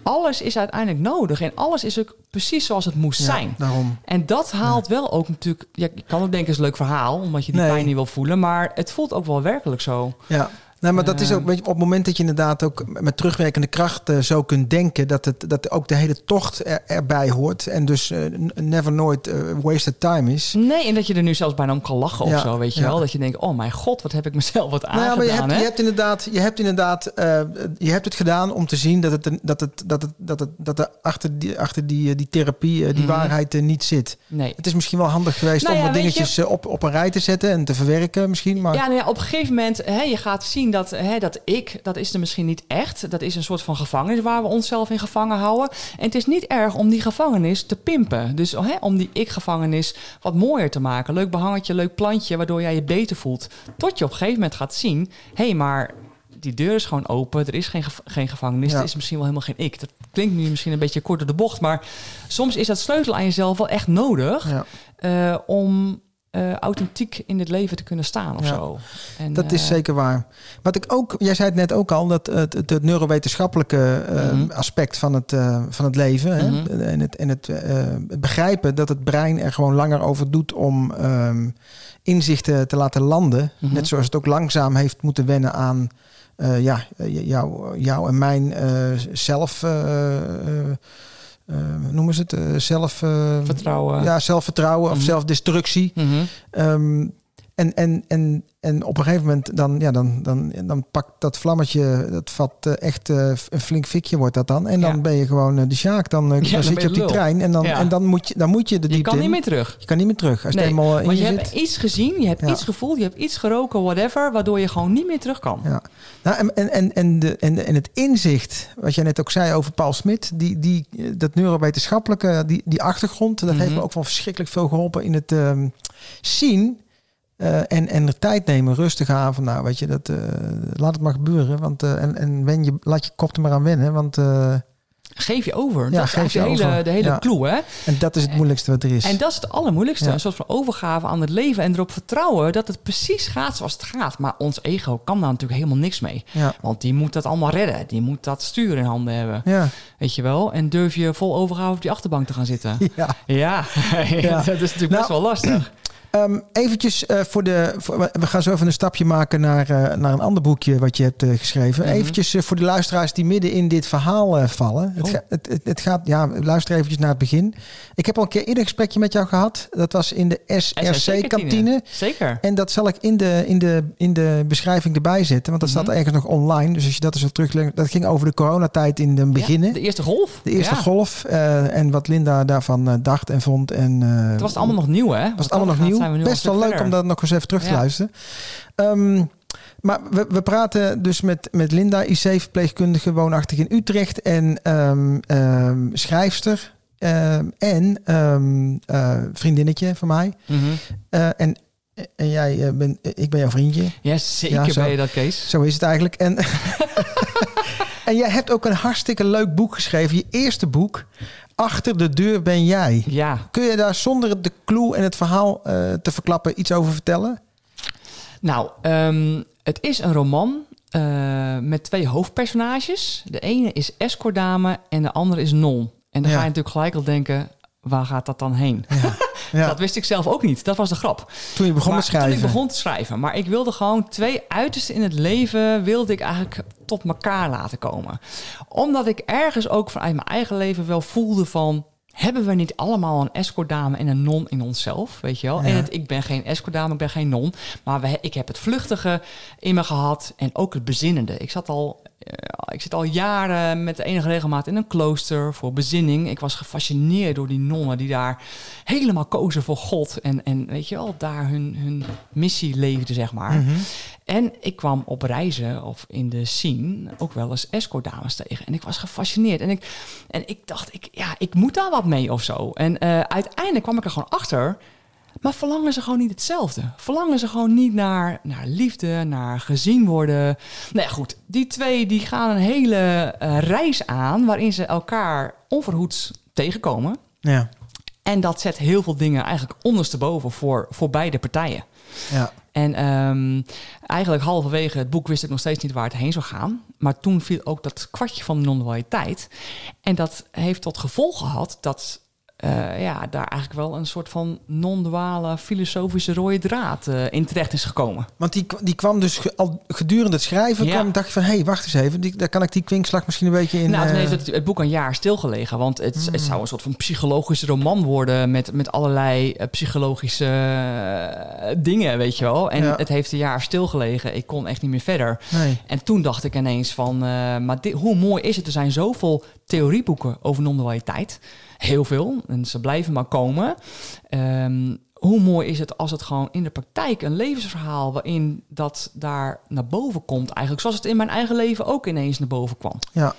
alles is uiteindelijk nodig. En alles is ook precies zoals het moest Ja, zijn. daarom. En dat haalt wel ook natuurlijk... Ja, je kan ook denken, het is een leuk verhaal... omdat je die Nee. pijn niet wil voelen. Maar het voelt ook wel werkelijk zo. Ja. Nee, maar dat is ook Ehm. weet je, op het moment dat je inderdaad ook met terugwerkende kracht eh, zo kunt denken, dat, het, dat ook de hele tocht er, erbij hoort. En dus eh, never nooit eh, wasted time is. Nee, en dat je er nu zelfs bijna om kan lachen Ja, of zo, weet je ja. wel. Dat je denkt, oh mijn god, wat heb ik mezelf wat Nou aangedaan, ja, maar je hebt, hè? je hebt inderdaad, je hebt, inderdaad eh, je hebt het gedaan om te zien dat het, dat het, dat het, dat het, dat er achter die, achter die, eh, die therapie, eh, die Mhm. waarheid eh, niet zit. Nee. Het is misschien wel handig geweest Nou om ja, wat dingetjes eh, op, op een rij te zetten en te verwerken misschien. Maar Ja, nou ja, op een gegeven moment, hè, je gaat zien dat, hè, dat ik, dat is er misschien niet echt. Dat is een soort van gevangenis waar we onszelf in gevangen houden. En het is niet erg om die gevangenis te pimpen. Dus hè, om die ik-gevangenis wat mooier te maken. Leuk behangetje, leuk plantje, waardoor jij je beter voelt. Tot je op een gegeven moment gaat zien, hé, hey, maar die deur is gewoon open. Er is geen, gev- geen gevangenis. Ja. Het is misschien wel helemaal geen ik. Dat klinkt nu misschien een beetje kort door de bocht. Maar soms is dat sleutelen aan jezelf wel echt nodig. ja. eh, om eh, authentiek in het leven te kunnen staan of Ja. zo. En, Dat is eh, zeker waar. Wat ik ook, jij zei het net ook al, dat het, het, het neurowetenschappelijke eh, Mhm. aspect van het, eh, van het leven hè, Mhm. en, het, en het, begrijpen dat het brein er gewoon langer over doet om ehm, inzichten te laten landen. Mhm. Net zoals het ook langzaam heeft moeten wennen aan ja, jou, jou en mijn zelf. Noemen ze het? Eh, zelf. eh, Vertrouwen. Ja, zelfvertrouwen of Mhm. zelfdestructie. Mhm. Ehm, en, en, en, en op een gegeven moment dan, ja, dan, dan, dan pakt dat vlammetje, dat vat eh, echt eh, een flink fikje wordt dat dan. En dan Ja. ben je gewoon eh, de Sjaak. Dan, dan dan zit je je op die lul. trein en dan, en dan, moet, je, dan moet je de Je diepte kan niet meer terug. Je kan niet meer terug. Als Nee, het eenmaal in je je hebt zit. iets gezien, je hebt iets gevoeld, je hebt iets geroken, whatever, waardoor je gewoon niet meer terug kan. Ja. Nou, en, en, en, en, de, en, en het inzicht, wat jij net ook zei over Paul Smit, die, die, dat neurowetenschappelijke, die, die achtergrond, dat heeft Mhm. me ook wel verschrikkelijk veel geholpen in het ehm, zien eh, en, en de tijd nemen, rustig aan. Van, nou, weet je, dat, eh, laat het maar gebeuren. Want, eh, en en wen je, laat je kop er maar aan wennen. Want, Geef je over. Ja, dat geef je de hele, de hele Ja. clue, hè? en dat is het moeilijkste wat er is. En dat is het allermoeilijkste. Ja. Een soort van overgave aan het leven en erop vertrouwen dat het precies gaat zoals het gaat. Maar ons ego kan daar natuurlijk helemaal niks mee. Want die moet dat allemaal redden. Die moet dat stuur in handen hebben. Ja. Weet je wel? En durf je vol overgave op die achterbank te gaan zitten. [laughs] ja. [laughs] Ja, Ja. dat is natuurlijk Nou, best wel lastig. [clears throat] Ehm eventjes eh, voor de. Voor, we gaan zo even een stapje maken naar, eh, naar een ander boekje wat je hebt eh, geschreven. Mhm. Eventjes voor de luisteraars die midden in dit verhaal vallen. Het, Oh. ga- het, het, het gaat. Ja, luister eventjes naar het begin. Ik heb al een keer eerder een gesprekje met jou gehad. Dat was in de SRC-kantine. Zeker. En dat zal ik in de, in de, in de beschrijving erbij zetten. Want dat Mhm. staat ergens nog online. Dus als je dat eens teruglegt. Dat ging over de coronatijd in de beginnen. Ja, de eerste golf. de eerste Ja. golf. en wat Linda daarvan dacht en vond. En, Het was het allemaal nog nieuw, hè? was het allemaal nog nieuw. Best wel leuk om dat nog eens even terug te Ja. luisteren. Ehm, maar we, we praten dus met, met Linda, IC-verpleegkundige, woonachtig in Utrecht. En ehm, ehm, schrijfster. en eh, vriendinnetje van mij. Mhm. Eh, en En jij eh, bent, ik ben jouw vriendje. Ja, zeker Ja, zo. ben je dat, Kees. Zo is het eigenlijk. En, [laughs] en jij hebt ook een hartstikke leuk boek geschreven. Je eerste boek. Achter de deur ben jij. Ja, Kun je daar zonder de clue en het verhaal eh, te verklappen iets over vertellen? Nou, ehm, het is een roman eh, met twee hoofdpersonages. De ene is escortdame en de andere is non. En dan Ja. ga je natuurlijk gelijk al denken, waar gaat dat dan heen? Ja. [laughs] Dat wist ik zelf ook niet. Dat was de grap. Toen je begon Maar met schrijven. Toen ik begon te schrijven. Maar ik wilde gewoon twee uitersten in het leven... wilde ik eigenlijk tot elkaar laten komen. Omdat ik ergens ook vanuit mijn eigen leven wel voelde van... hebben we niet allemaal een escortdame en een non in onszelf? Weet je wel? En het, ik ben geen escortdame, ik ben geen non. Maar we, ik heb het vluchtige in me gehad en ook het bezinnende. Ik zat al... eh, ik zit al jaren met enige regelmaat in een klooster voor bezinning. Ik was gefascineerd door die nonnen die daar helemaal kozen voor God. En, en weet je wel, daar hun, hun missie leefden, zeg maar. En ik kwam op reizen of in de scene ook wel eens escortdames tegen. En ik was gefascineerd. En ik, en ik dacht, ik, ja, ik moet daar wat mee of zo. En eh, uiteindelijk kwam ik er gewoon achter. Maar verlangen ze gewoon niet hetzelfde? Verlangen ze gewoon niet naar, naar liefde, naar gezien worden? Nou ja, goed. Die twee die gaan een hele eh, reis aan... waarin ze elkaar onverhoeds tegenkomen. Ja. En dat zet heel veel dingen eigenlijk ondersteboven voor, voor beide partijen. Ja. En ehm, eigenlijk halverwege het boek wist ik nog steeds niet waar het heen zou gaan. Maar toen viel ook dat kwartje van de non-dualiteit. En dat heeft tot gevolg gehad dat eh, ja, daar eigenlijk wel een soort van non-duale filosofische rode draad eh, in terecht is gekomen. Want die, die kwam dus al gedurende het schrijven. Ja. Kwam, dacht je van, hé, hey, wacht eens even. Die, daar kan ik die kwinkslag misschien een beetje in... nou, toen eh, heeft het, het boek een jaar stilgelegen. Want het, het zou een soort van psychologische roman worden... met, met allerlei psychologische dingen, weet je wel. En Ja. het heeft een jaar stilgelegen. Ik kon echt niet meer verder. Nee. En toen dacht ik ineens van... maar dit, hoe mooi is het? Er zijn zoveel theorieboeken over non-dualiteit. Heel veel. En ze blijven maar komen. Ehm, hoe mooi is het als het gewoon in de praktijk een levensverhaal... waarin dat daar naar boven komt eigenlijk. Zoals het in mijn eigen leven ook ineens naar boven kwam. Ja.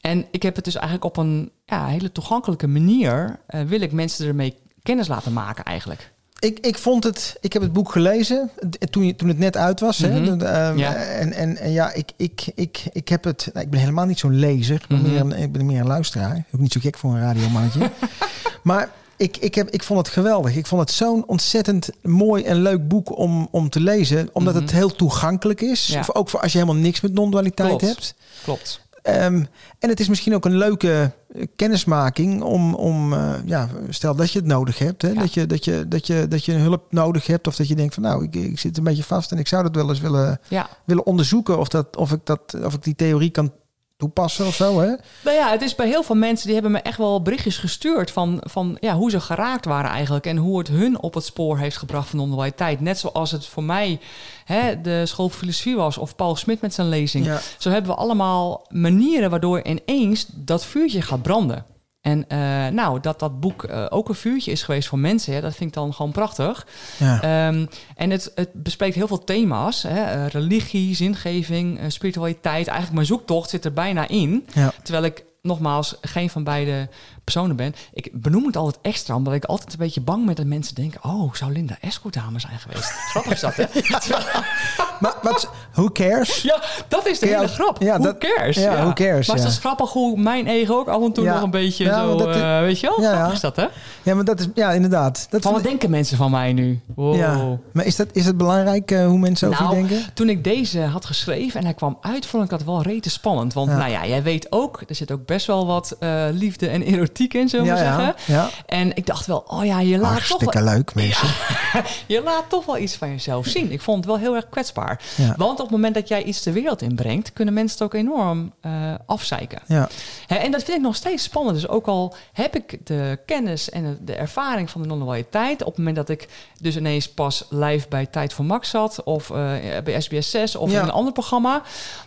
En ik heb het dus eigenlijk op een ja, hele toegankelijke manier... eh, wil ik mensen ermee kennis laten maken eigenlijk. Ik, ik vond het, ik heb het boek gelezen toen, toen het net uit was. hè? Mhm. Ehm, Ja. En, en, en ja, ik, ik, ik, ik heb het. Nou, ik ben helemaal niet zo'n lezer. Ik ben, Mhm. meer een, ik ben meer een luisteraar. Ook niet zo gek voor een radiomannetje. [laughs] maar ik, ik, heb, ik vond het geweldig. Ik vond het zo'n ontzettend mooi en leuk boek om, om te lezen. Omdat het heel toegankelijk is. Mhm. Ja. Of ook voor als je helemaal niks met non-dualiteit hebt. Klopt. Ehm, en het is misschien ook een leuke kennismaking om, om eh, ja, stel dat je het nodig hebt, hè, Ja. dat, je, dat, je, dat, je, dat je hulp nodig hebt of dat je denkt van nou, ik, ik zit een beetje vast en ik zou dat wel eens willen, Ja. willen onderzoeken of, dat, of, ik dat, of ik die theorie kan toepassen of zo. Hè? Nou ja, het is bij heel veel mensen die hebben me echt wel berichtjes gestuurd van, van ja, hoe ze geraakt waren eigenlijk en hoe het hun op het spoor heeft gebracht van non-dualiteit. Net zoals het voor mij hè, de school filosofie was of Paul Smit met zijn lezing. Ja. Zo hebben we allemaal manieren waardoor ineens dat vuurtje gaat branden. En eh, nou, dat dat boek eh, ook een vuurtje is geweest voor mensen, hè, dat vind ik dan gewoon prachtig. Ja. Ehm, en het, het bespreekt heel veel thema's. Hè? eh, religie, zingeving, spiritualiteit. Eigenlijk mijn zoektocht zit er bijna in. Ja. Terwijl ik nogmaals geen van beide personen ben. Ik benoem het altijd extra, omdat ik altijd een beetje bang ben dat mensen denken... oh, zou Linda Esco dame zijn geweest? [laughs] Grappig is dat, hè? [laughs] [laughs] Maar wat, who cares? ja, dat is de Ja, hele grap. ja, who dat- cares? ja, who cares, Maar het ja. is grappig hoe mijn ego ook af en toe Ja. nog een beetje Ja, zo... dat eh, weet je wel? Grappig is dat, hè? Ja, maar dat is, ja, inderdaad. Dat Van wat denken mensen van mij nu? Wow. ja. Maar is, dat, is het belangrijk eh, hoe mensen over je Nou, denken? toen ik deze had geschreven en hij kwam uit, vond ik dat wel rete spannend. Want Ja. nou ja, jij weet ook, er zit ook best wel wat eh, liefde en erotiek in, zullen we Ja, zeggen. ja. En ik dacht wel, oh ja, je laat, toch Hartstikke wel, leuk, mensen. [laughs] je laat toch wel iets van jezelf zien. Ik vond het wel heel erg kwetsbaar. Want op het moment dat jij iets de wereld inbrengt, kunnen mensen het ook enorm eh, afzeiken. Ja. Hè, en dat vind ik nog steeds spannend. Dus ook al heb ik de kennis en de- ervaring van de non-dualiteit... op het moment dat ik dus ineens pas live bij Tijd voor Max zat... of eh, bij SBS 6 of in een ander programma...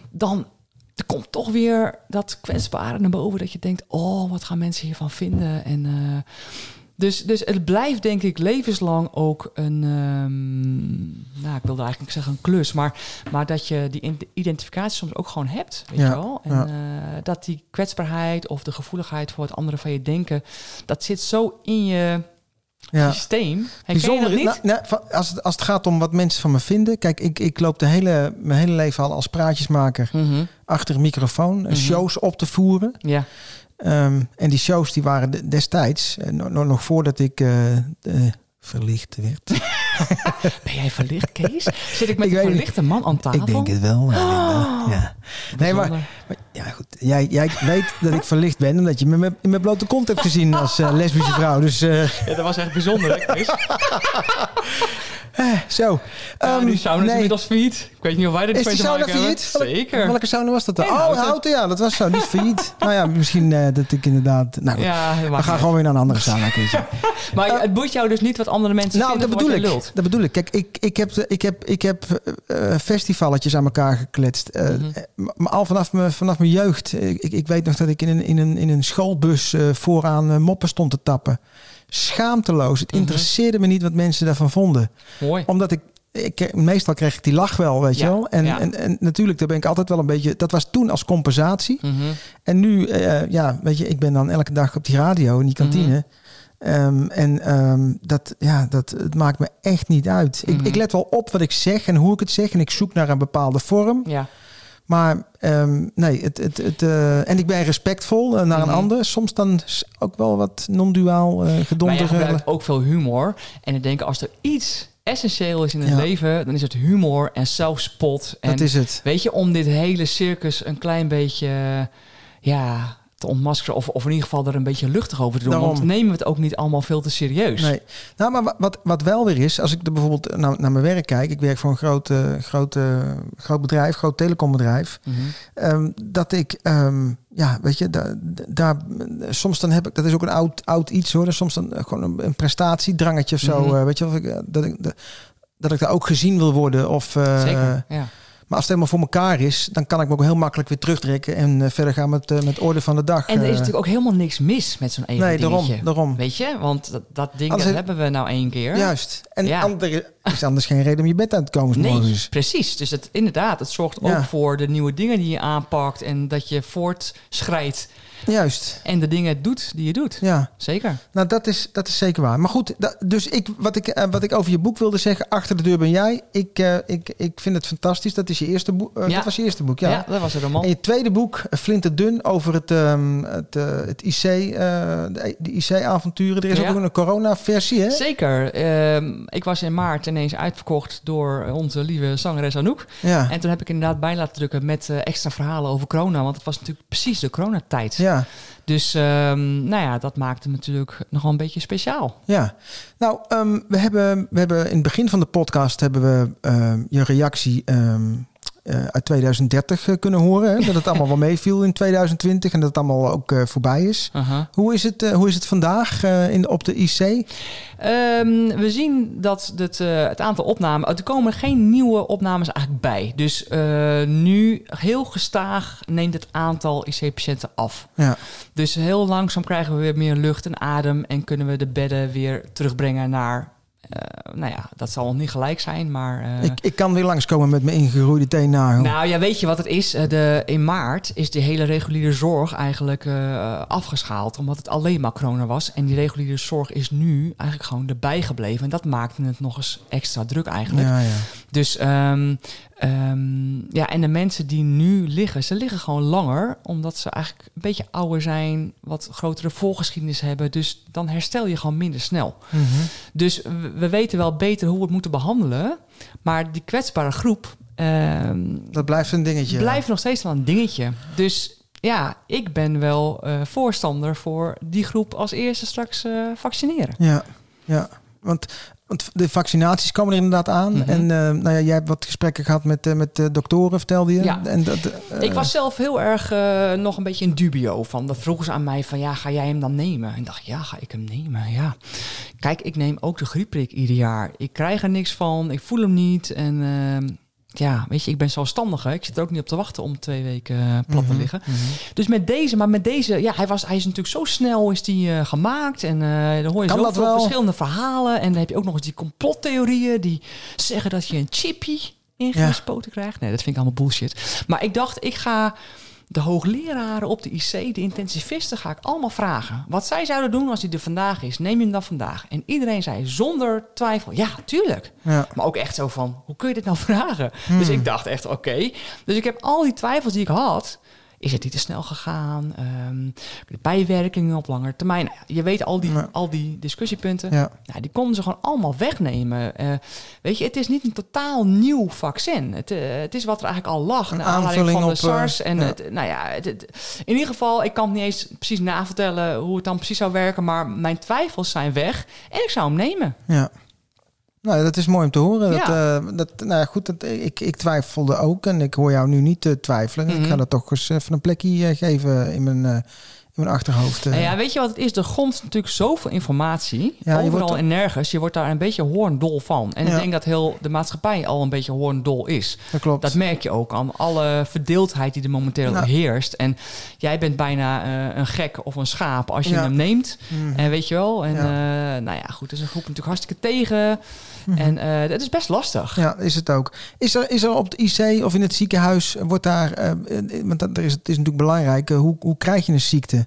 dan er komt toch weer dat kwetsbare naar boven... dat je denkt, oh, wat gaan mensen hiervan vinden? En... eh, dus, dus het blijft denk ik levenslang ook een, ehm, nou ik wilde eigenlijk zeggen een klus, maar, maar dat je die identificatie soms ook gewoon hebt, weet Ja, je wel? En ja. eh, dat die kwetsbaarheid of de gevoeligheid voor het andere van je denken, dat zit zo in je, Ja. systeem. Bijzonder, dat niet? nou, nou, als, het, als het gaat om wat mensen van me vinden. Kijk, ik, ik loop de hele, mijn hele leven al als praatjesmaker Mhm. achter een microfoon. eh, Shows op te voeren. Ja. Ehm, en die shows die waren de- destijds, eh, no- no- nog voordat ik eh, verlicht werd. [laughs] [laughs] Ben jij verlicht, Kees? Zit ik met Ik een verlichte man aan tafel? Ik denk het wel, ja. Nee, maar, maar ja, goed. Jij, jij weet dat ik verlicht ben, omdat je me met- in mijn blote kont hebt gezien als eh, lesbische vrouw. Dus eh, Ja, dat was echt bijzonder, hè, Kees? [laughs] zo. Ja, Ehm, die sauna is nee. inmiddels failliet. Ik weet niet of wij er Is die mee te maken failliet? Zeker. Welke sauna was dat dan? In oh, Houten. Houten, ja, dat was zo. Die is failliet. [laughs] nou ja, misschien eh, dat ik inderdaad... Nou goed, Ja, dat we gaan gewoon weer naar een andere sauna, uit. [laughs] Maar het boeit jou dus niet wat andere mensen Nou, vinden dat bedoel ik. lult. Dat bedoel ik. Kijk, ik, ik heb, ik heb, ik heb eh, festivaletjes aan elkaar gekletst. Eh, Mhm. eh, maar al vanaf, mijn vanaf mijn jeugd. Ik, ik, weet nog dat ik in een, in een, in een schoolbus eh, vooraan eh, moppen stond te tappen. Schaamteloos. Het Mhm. interesseerde me niet wat mensen daarvan vonden. Mooi. Omdat ik, ik meestal kreeg ik die lach wel, weet Ja, je wel. En, ja. en, en natuurlijk, daar ben ik altijd wel een beetje... Dat was toen als compensatie. Mhm. En nu, eh, ja, weet je, ik ben dan elke dag op die radio in die kantine. Mhm. Ehm, en ehm, dat, ja, dat het maakt me echt niet uit. Ik, ik let wel op wat ik zeg en hoe ik het zeg. En ik zoek naar een bepaalde vorm. Ja. Maar ehm, nee, het, het, het, eh, en ik ben respectvol eh, naar Mhm. een ander. Soms dan ook wel wat non-duaal Maar gedonder. eh, gebruikt ook veel humor. En ik denk, als er iets essentieel is in het Ja. leven, dan is het humor en zelfspot. En dat is het. weet je, om dit hele circus een klein beetje ja, te ontmaskeren. Of, of in ieder geval er een beetje luchtig over te doen. Daarom. Want nemen we het ook niet allemaal veel te serieus. Nee. Nou, maar wa- wat, wat wel weer is, als ik er bijvoorbeeld naar, naar mijn werk kijk. Ik werk voor een groot, eh, groot, eh, groot bedrijf, groot telecombedrijf. Mhm. Ehm, dat ik, ehm, ja, weet je, daar, daar, soms dan heb ik, dat is ook een oud, oud iets hoor. Soms dan eh, gewoon een, een prestatiedrangetje of zo. Mhm. weet je, of ik, dat, ik, dat, dat ik daar ook gezien wil worden. Of, Zeker, ja. Maar als het helemaal voor elkaar is, dan kan ik me ook heel makkelijk weer terugtrekken en eh, verder gaan met, eh, met orde van de dag. En er is eh. natuurlijk ook helemaal niks mis met zo'n ego Nee, daarom. Weet je? Want dat, dat ding dat hebben we nou één keer. Juist. En Ja. andere, is anders geen reden om je bed uit te komen. Nee, morgens. precies. Dus het, inderdaad, het zorgt Ja. ook voor de nieuwe dingen die je aanpakt. En dat je voortschrijdt Juist. en de dingen doet die je doet. Ja. Zeker. Nou, dat is, dat is zeker waar. Maar goed, dus ik, wat, ik, eh, wat ik over je boek wilde zeggen, Achter de deur ben jij. Ik, eh, ik, ik vind het fantastisch. Dat is je eerste boek. eh, Ja. Dat was je eerste boek, ja. Ja, dat was een roman. En je tweede boek, eh, Flinterdun, over het, ehm, het, het IC, de, de IC-avonturen. Er is Ja. ook een corona-versie, hè? Zeker. Ehm, ik was in maart ineens uitverkocht door onze lieve zangeres Anouk. Ja. En toen heb ik inderdaad bij laten drukken met extra verhalen over corona. Want het was natuurlijk precies de coronatijd. Ja. Dus ehm, nou ja, dat maakte hem natuurlijk nogal een beetje speciaal. Ja, nou, ehm, we, hebben, we hebben in het begin van de podcast hebben we ehm, je reactie eh, uit 2030 eh, kunnen horen. Hè? Dat het allemaal wel meeviel in 2020 en dat het allemaal ook eh, voorbij is. Hoe is het, hoe is het vandaag in, op de IC? Ehm, we zien dat het, het aantal opnamen... Er komen geen nieuwe opnames eigenlijk bij. Dus nu heel gestaag neemt het aantal IC-patiënten af. Ja. Dus heel langzaam krijgen we weer meer lucht en adem... en kunnen we de bedden weer terugbrengen naar... eh, nou ja, dat zal nog niet gelijk zijn, maar... eh, Ik, ik kan weer langskomen met mijn ingegroeide teennagel. nou ja, weet je wat het is? Eh, De, in maart is de hele reguliere zorg eigenlijk afgeschaald. Omdat het alleen maar corona was. En die reguliere zorg is nu eigenlijk gewoon erbij gebleven. En dat maakte het nog eens extra druk eigenlijk. ja, ja. Dus ehm, ehm, ja, en de mensen die nu liggen, ze liggen gewoon langer. Omdat ze eigenlijk een beetje ouder zijn. Wat grotere voorgeschiedenis hebben. Dus dan herstel je gewoon minder snel. Mhm. Dus we, we weten wel beter hoe we het moeten behandelen. Maar die kwetsbare groep... ehm, Dat blijft een dingetje. blijft nog steeds wel een dingetje. Dus ja, ik ben wel eh, voorstander voor die groep als eerste straks eh, vaccineren. Ja, ja. Want, want de vaccinaties komen er inderdaad aan. Mhm. En eh, nou ja, jij hebt wat gesprekken gehad met, eh, met de doktoren, vertelde je. Ja. En dat, eh, ik was zelf heel erg eh, nog een beetje in dubio van. Dat vroegen ze aan mij van ja, ga jij hem dan nemen? En ik dacht, ja, ga ik hem nemen? Ja. Kijk, ik neem ook de griepprik ieder jaar. Ik krijg er niks van, ik voel hem niet. En ehm, ja, weet je, ik ben zelfstandige. Ik zit er ook niet op te wachten om twee weken eh, plat te Mhm, liggen. Dus met deze, maar met deze, ja, hij, was, hij is natuurlijk zo snel is die, eh, gemaakt. En eh dan hoor je Kan dat zoveel wel? verschillende verhalen. En dan heb je ook nog eens die complottheorieën die zeggen dat je een chippy ingespoten krijgt. Nee, dat vind ik allemaal bullshit. Maar ik dacht, ik ga de hoogleraren op de IC, de intensivisten, ga ik allemaal vragen. Wat zij zouden doen als hij er vandaag is, neem je hem dan vandaag? En iedereen zei zonder twijfel, ja, tuurlijk. Ja. Maar ook echt zo van, hoe kun je dit nou [laughs] vragen? Hmm. Dus ik dacht echt, oké. Dus ik heb al die twijfels die ik had. Is het niet te snel gegaan? De bijwerkingen op lange termijn. Nou je weet al die, Ja. al die discussiepunten. Ja. Nou, die konden ze gewoon allemaal wegnemen. Eh, weet je, het is niet een totaal nieuw vaccin. Het, eh, het is wat er eigenlijk al lag. Een aanvulling van de op, eh, SARS. En ja. het, nou ja, het, het- in ieder geval, ik kan het niet eens precies navertellen hoe het dan precies zou werken. Maar mijn twijfels zijn weg. En ik zou hem nemen. Ja. Nou, dat is mooi om te horen. Dat, Ja. eh, dat, nou ja, goed, dat, ik, ik twijfelde ook en ik hoor jou nu niet eh, twijfelen. Ik Mhm. ga dat toch eens even een plekje eh, geven in mijn, in mijn achterhoofd. eh. Nou ja, weet je wat het is? Er grond natuurlijk zoveel informatie. Ja, overal wordt er- en nergens. Je wordt daar een beetje hoorndol van. En Ja. ik denk dat heel de maatschappij al een beetje hoorndol is. dat klopt. Dat merk je ook aan alle verdeeldheid die er momenteel Nou. heerst. En jij bent bijna eh, een gek of een schaap als je Ja. hem neemt. En weet je wel. En eh, nou ja, goed. Er is een groep natuurlijk hartstikke tegen. Mhm. En dat is best lastig. Ja, is het ook. Is er, is er op de IC of in het ziekenhuis, wordt daar, want dat er is, het is natuurlijk belangrijk, hoe, hoe krijg je een ziekte?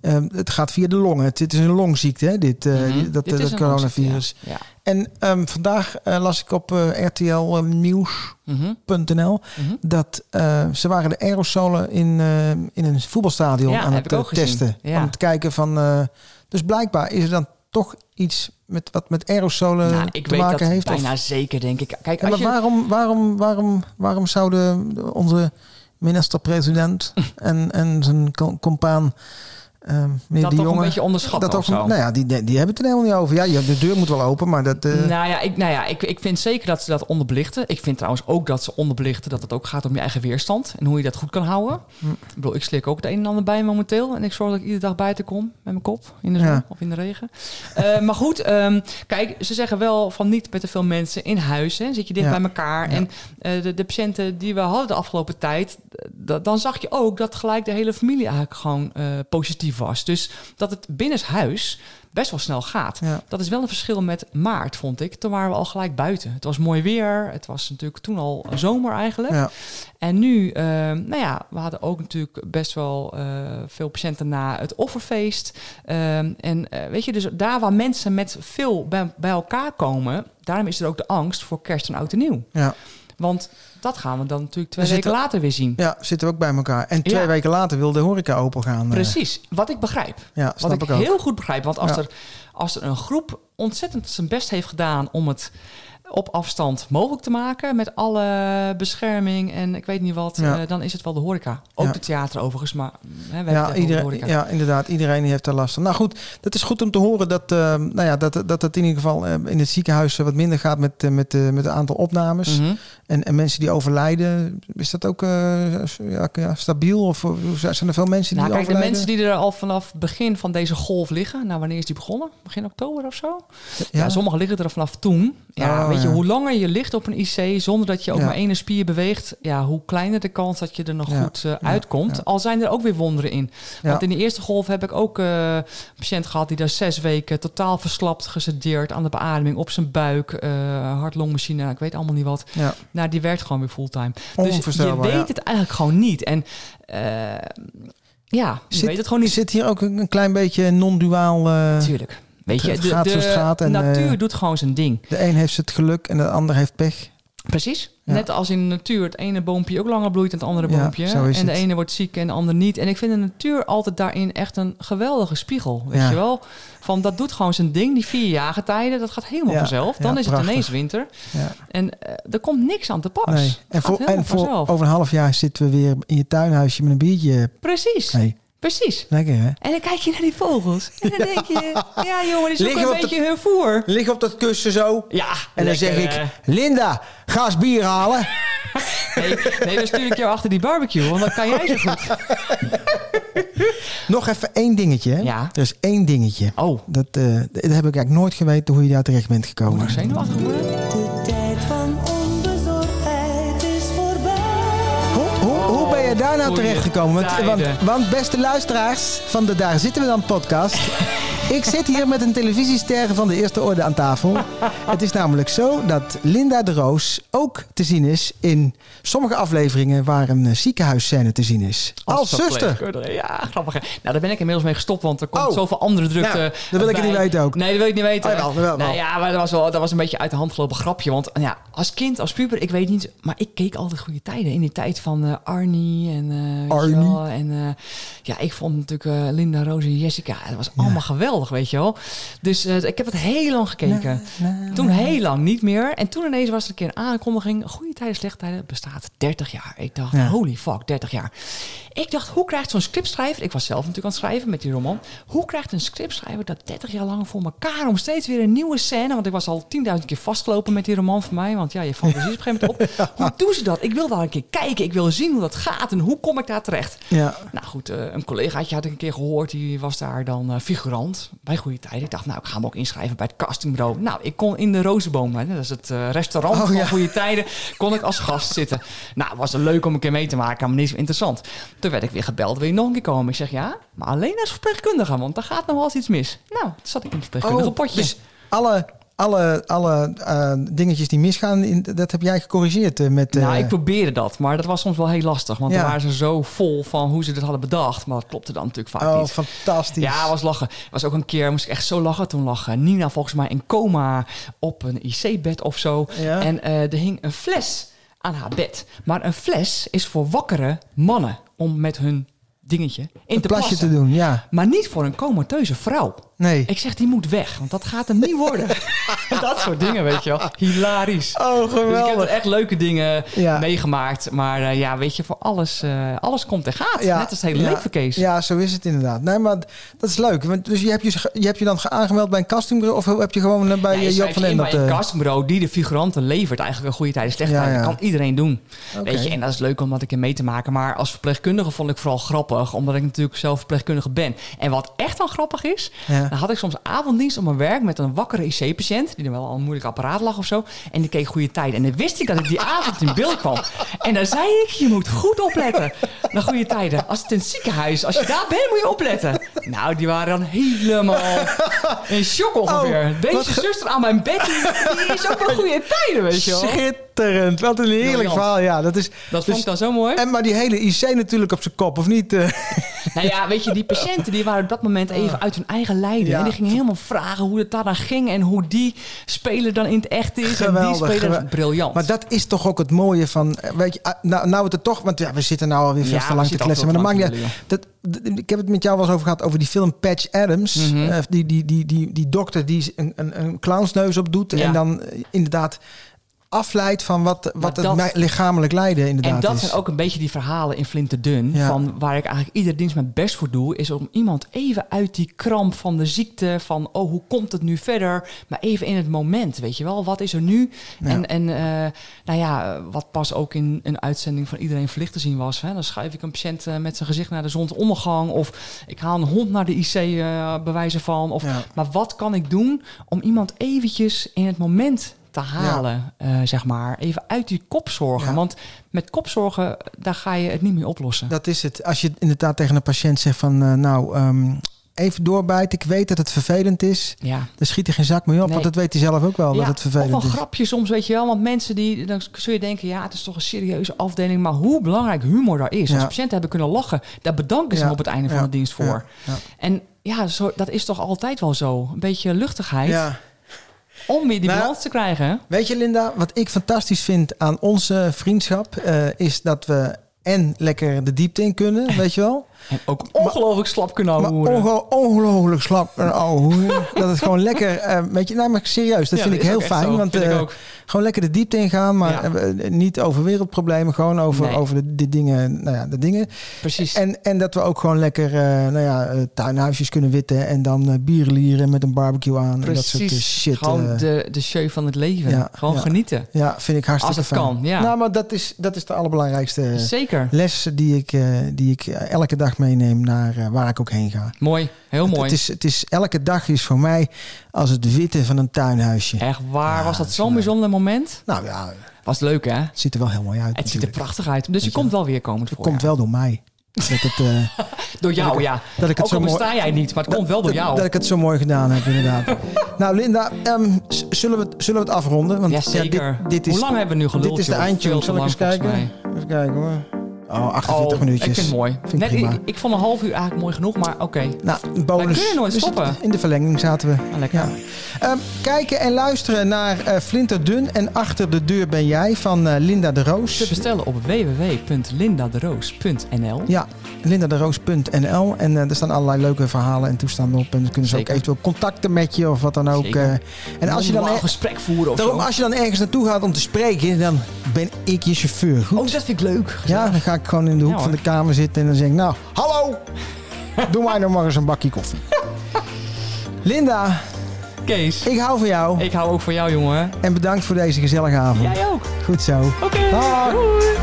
Eh, het gaat via de longen. Het, het is een longziekte, hè, dit, eh, Mhm. dat, Dit dat een coronavirus. Ja. En ehm, vandaag eh, las ik op eh, RTL Nieuws.nl Mhm. Mhm. dat eh, ze waren de aerosolen in, eh, in een voetbalstadion Ja, aan het eh, testen. Ja. Om te kijken van. eh, dus blijkbaar is er dan toch iets met wat met aerosolen Nou, ik te weet maken dat heeft. of- bijna zeker, denk ik. Kijk, als maar je... waarom, waarom, waarom, waarom zouden de- onze minister-president [laughs] en, en zijn co- compaan, meneer dat de toch Jonge... een beetje onderschatten dat zo. nou ja, die, die die hebben het er helemaal niet over. Ja, de deur moet wel open, maar dat... eh, Nou ja, ik, nou ja ik, ik vind zeker dat ze dat onderbelichten. Ik vind trouwens ook dat ze onderbelichten dat het ook gaat om je eigen weerstand. En hoe je dat goed kan houden. Hm. Ik bedoel, ik slik ook het een en ander bij momenteel. En ik zorg dat ik iedere dag buiten kom met mijn kop in de zon Ja. of in de regen. Eh, maar goed, ehm, kijk, ze zeggen wel van niet met te veel mensen in huis. Hè, zit je dicht Ja. bij elkaar. Ja. En eh, de, de patiënten die we hadden de afgelopen tijd... dan zag je ook dat gelijk de hele familie eigenlijk gewoon positief was. Dus dat het binnenshuis best wel snel gaat. Ja. Dat is wel een verschil met maart, vond ik. Toen waren we al gelijk buiten. Het was mooi weer. Het was natuurlijk toen al zomer eigenlijk. ja. En nu, eh, nou ja, we hadden ook natuurlijk best wel eh, veel patiënten na het offerfeest. Ehm, en eh, weet je, dus daar waar mensen met veel bij, bij elkaar komen, daarom is er ook de angst voor kerst en oud en nieuw. Ja. Want dat gaan we dan natuurlijk twee We weken later weer zien. ja, zitten we ook bij elkaar. En twee Ja. weken later wil de horeca open gaan. eh. Precies, wat ik begrijp. Ja, Wat ik, ik ook. heel goed begrijp. Want als, Ja. er, als er een groep ontzettend zijn best heeft gedaan om het op afstand mogelijk te maken met alle bescherming en ik weet niet wat, Ja. eh, dan is het wel de horeca. Ook Ja. de theater overigens, maar hè, we hebben Ja, het de iedereen, horeca. ja, inderdaad. Iedereen heeft daar last van. Nou goed, dat is goed om te horen dat, eh, nou ja, dat, dat het in ieder geval eh, in het ziekenhuis eh, wat minder gaat met, eh, met, eh, met het aantal opnames. Mhm. En, en mensen die overlijden, is dat ook eh, ja, ja, stabiel? Of eh, zijn er veel mensen die Nou, kijk, de overlijden? mensen die er al vanaf begin van deze golf liggen, nou, wanneer is die begonnen? Begin oktober of zo? Ja, Ja? sommigen liggen er vanaf toen. Ja, Oh, weet je, ja. hoe langer je ligt op een IC zonder dat je ook maar ene spier beweegt, ja, hoe kleiner de kans dat je er nog goed eh, uitkomt. Al zijn er ook weer wonderen in. Want in de eerste golf heb ik ook eh, een patiënt gehad die daar zes weken totaal verslapt, gesedeerd aan de beademing op zijn buik, eh hart-longmachine, ik weet allemaal niet wat. Ja. Nou, die werkt gewoon weer fulltime. Dus je weet het eigenlijk gewoon niet. En ja, je Zit- weet het gewoon niet. Zit hier ook een, klein beetje non-duaal... Natuurlijk. Weet je, het de, gaat de zoals het gaat en, natuur eh, doet gewoon zijn ding. de een heeft het geluk en de ander heeft pech. Precies. Ja. Net als in de natuur het ene boompje ook langer bloeit dan het andere boompje. en de het. ene wordt ziek en de ander niet. En ik vind de natuur altijd daarin echt een geweldige spiegel. Weet Ja. je wel? Van dat doet gewoon zijn ding. Die vier jaargetijden, dat gaat helemaal vanzelf. Dan is het ineens winter. Ja. En eh, er komt niks aan te pas. Nee. En, voor, en voor over een half jaar zitten we weer in je tuinhuisje met een biertje. Precies. Nee, Precies. lekker hè? En dan kijk je naar die vogels. En dan denk je, [laughs] ja jongen, die zoeken een de- beetje hun voer. Lig op dat kussen zo. Ja. En dan zeg ik, eh. Linda, ga eens bier halen. [laughs] Nee, nee, dan stuur ik jou achter die barbecue, want dan kan jij zo goed. [laughs] Nog even één dingetje. Hè? Ja. Er is één dingetje. Oh, Dat, eh, dat heb ik eigenlijk nooit geweten hoe je daar terecht bent gekomen. nog zenuwachtig geworden? Nou Goeie terecht gekomen? Want, want beste luisteraars van de Daar Zitten We Dan podcast. [laughs] Ik zit hier met een televisiester van de eerste orde aan tafel. Het is namelijk zo dat Linda de Roos ook te zien is in sommige afleveringen waar een eh, ziekenhuisscène te zien is. Als, zuster. verpleegkundige. Ja, grappig. hè? Nou, daar ben ik inmiddels mee gestopt, want er komt Oh. zoveel andere drukte. Nou, dat wil ik niet weten ook. Nee, dat wil ik niet weten. Oh, nou ja, maar dat was, wel, dat was een beetje uit de hand gelopen grapje. Want ja, als kind, als puber, ik weet niet, maar ik keek altijd goede tijden. In die tijd van eh, Arnie en Arnie. wel, en ja, ik vond natuurlijk Linda, Roos en Jessica. Het was allemaal geweldig, weet je wel. Dus eh, ik heb het heel lang gekeken. Toen heel lang niet meer. En toen ineens was er een keer een aankondiging. Goede tijden, slechte tijden bestaat 30 jaar. Ik dacht, Ja. holy fuck, 30 jaar. Ik dacht, hoe krijgt zo'n scriptschrijver... Ik was zelf natuurlijk aan het schrijven met die roman. Hoe krijgt een scriptschrijver dat 30 jaar lang voor elkaar... om steeds weer een nieuwe scène... want ik was al 10.000 keer vastgelopen met die roman van mij. Want ja, je fantasie is op een gegeven moment op. [laughs] Hoe doen ze dat? Ik wil daar een keer kijken. Ik wil zien hoe dat gaat en hoe kom ik daar terecht. Ja. Nou goed, eh, een collegaatje had ik een keer gehoord. Die was daar dan eh, figurant bij Goede Tijden. Ik dacht, nou, ik ga me ook inschrijven bij het castingbureau. Nou, ik kon in de Rozenboom, hè, dat is het eh, restaurant Oh, van ja. Goede Tijden, kon ik als gast zitten. Nou, het was leuk om een keer mee te maken, maar niet zo interessant. Toen werd ik weer gebeld, wil je nog een keer komen? Ik zeg, ja, maar alleen als verpleegkundige, want daar gaat nog wel eens iets mis. Nou, toen zat ik in het verpleegkundige potje. dus alle, alle, alle eh, dingetjes die misgaan, in, dat heb jij gecorrigeerd eh, met... eh, Nou, ik probeerde dat, maar dat was soms wel heel lastig. Want Ja. dan waren ze zo vol van hoe ze dit hadden bedacht. Maar dat klopte dan natuurlijk vaak oh, niet. fantastisch. Ja, was lachen. was ook een keer, moest ik echt zo lachen. Toen lag eh, Nina volgens mij in coma op een IC-bed of zo. Ja. En eh, er hing een fles aan haar bed. Maar een fles is voor wakkere mannen om met hun dingetje in een te plasje plassen. te doen, ja. Maar niet voor een comateuze vrouw. Nee. Ik zeg, die moet weg, want dat gaat hem niet worden. [laughs] dat soort dingen, weet je wel. Hilarisch. Oh, Dus ik heb geweldig. er echt leuke dingen Ja. meegemaakt. Maar eh, ja, weet je, voor alles, eh, alles komt en gaat. Ja, Net als het hele ja, leven, Kees. Ja, zo is het inderdaad. Nee, maar dat is leuk. Want, dus je hebt je, je hebt je dan aangemeld bij een castingbureau... of heb je gewoon eh, bij je Joop van Endert... bij een castingbureau die de figuranten levert. Eigenlijk een goede tijden, slechte ja. Dat kan iedereen doen. Weet je, en dat is leuk om dat ik er mee te maken. Maar als verpleegkundige vond ik vooral grappig. Omdat ik natuurlijk zelf verpleegkundige ben. En wat echt dan grappig is... Ja. Dan had ik soms avonddienst op mijn werk met een wakkere IC-patiënt... die er wel al een moeilijk apparaat lag of zo. En die keek goede tijden. En dan wist ik dat ik die avond in beeld kwam. En dan zei ik, je moet goed opletten naar goede tijden. Als het in het ziekenhuis, als je daar bent, moet je opletten. Nou, die waren dan helemaal in shock ongeveer. Oh, Deze wat zuster aan mijn bed, die, die is ook wel goede tijden, weet je wel. Schitterend. Wat een heerlijk Briljant. verhaal. Ja, dat is, Dat vond ik dan zo mooi. En maar die hele IC natuurlijk op zijn kop, of niet? eh? [laughs] Nou ja, weet je, die patiënten die waren op dat moment even uit hun eigen lijden. Ja. En die gingen helemaal vragen hoe het daar dan ging en hoe die speler dan in het echt is. en die speler, geweldig. briljant. Maar dat is toch ook het mooie van... eh, Weet je, ah, nou, nou het er toch... Want ja, we zitten nou alweer veel Ja, te lang te kletsen. Maar dat maakt te niet. Dat, ik heb het met jou wel eens over gehad over die film Patch Adams. Mhm. Eh, die, die, die, die, die dokter die een, een, een clownsneus op doet. Ja. En dan eh, inderdaad afleidt van wat, wat het dat- mij- lichamelijk lijden inderdaad En dat is. zijn ook een beetje die verhalen in Flinterdun. Ja. Van waar ik eigenlijk iedere dienst mijn best voor doe. Is om iemand even uit die kramp van de ziekte. Van oh, hoe komt het nu verder? Maar even in het moment, weet je wel. Wat is er nu? Ja. En, en eh, nou ja, wat pas ook in een uitzending van Iedereen Verlicht te zien was. Hè? Dan schuif ik een patiënt eh, met zijn gezicht naar de zonsondergang. Of ik haal een hond naar de IC eh bewijzen van. Of, Ja. Maar wat kan ik doen om iemand eventjes in het moment te halen, eh, zeg maar. Even uit die kopzorgen. Ja. Want met kopzorgen, daar ga je het niet meer oplossen. Dat is het. Als je inderdaad tegen een patiënt zegt van... eh, nou, ehm, even doorbijten. Ik weet dat het vervelend is. Ja. Dan schiet er geen zak mee op. Nee. Want dat weet hij zelf ook wel, dat het vervelend of een is. grapje soms, weet je wel. Want mensen die, dan zul je denken, ja, het is toch een serieuze afdeling. Maar hoe belangrijk humor daar is. Ja. Als patiënten hebben kunnen lachen, daar bedanken ze op het einde van de dienst voor. En ja, zo, dat is toch altijd wel zo. Een beetje luchtigheid. Ja. Om weer die Nou, balans te krijgen. Weet je, Linda, wat ik fantastisch vind aan onze vriendschap... eh, is dat we en lekker de diepte in kunnen, [laughs] weet je wel. En ook ongelooflijk slap kunnen Maar houden. onge- ongelooflijk slap en ouwe hoeren. [laughs] dat het gewoon lekker, weet je, nou maar serieus, dat Ja, vind dat ik heel fijn. zo, want ook. gewoon lekker de diepte ingaan, maar Ja. eh, niet over wereldproblemen, gewoon over, Nee. over de, de dingen, nou ja, de dingen. Precies. En, en dat we ook gewoon lekker, nou ja, tuinhuisjes kunnen witten en dan eh bierlieren met een barbecue aan. En dat soort Precies. shit. Gewoon de, de show van het leven. ja, Gewoon genieten. Ja, vind ik hartstikke Als het fijn. kan, ja. Nou, maar dat is, dat is de allerbelangrijkste Zeker. les die ik, die ik elke dag meeneem naar eh, waar ik ook heen ga. Mooi. Heel Het- mooi. Het is, het is, elke dag is voor mij als het witten van een tuinhuisje. Echt waar. Ja, was dat zo'n bijzonder moment? Nou ja, Was leuk, hè? het ziet er wel heel mooi uit. Het ziet er natuurlijk. prachtig uit. Dus je Weet je komt wel weer komend Het voorjaar. komt wel door mij. Dat het, eh, [laughs] Door jou, dat ik- ja. dat ik het Ook al mooi- besta jij niet, maar het komt wel door jou. Dat ik het zo mooi gedaan heb, inderdaad. [laughs] nou, Linda, ehm, zullen, we het, zullen we het afronden? Want Ja, zeker. dit, dit is, Hoe lang hebben we nu geluld, Dit is de eindtune. Zal ik eens kijken? Even kijken hoor. Oh, 48 Oh, minuutjes. Ik vind het mooi. Vind ik Net, prima. ik, ik vond een half uur eigenlijk mooi genoeg, maar oké. Nou, bonus. Nooit Dus stoppen. In de verlenging zaten we. Ah, lekker. Ja. Ehm, kijken en luisteren naar eh Flinter Dun en Achter de Deur ben jij van eh, Linda de Roos. Te bestellen op www.lindaderoos.nl. Ja, lindaderoos.nl. En eh, er staan allerlei leuke verhalen en toestanden op. En dan kunnen ze Zeker. ook eventueel contacten met je of wat dan ook. Eh. en als je dan, een gesprek voeren of daarom, zo. als je dan ergens naartoe gaat om te spreken, dan ben ik je chauffeur. Goed? Oh, dat vind ik leuk. ja, dan ga ik gewoon in de hoek Ja, van de kamer zitten en dan zeg ik, nou, hallo, [laughs] doe mij nog maar eens een bakje koffie. Linda, Kees, ik hou van jou. ik hou ook van jou, jongen. En bedankt voor deze gezellige avond. Jij ook. Goed zo. Oké. Doei.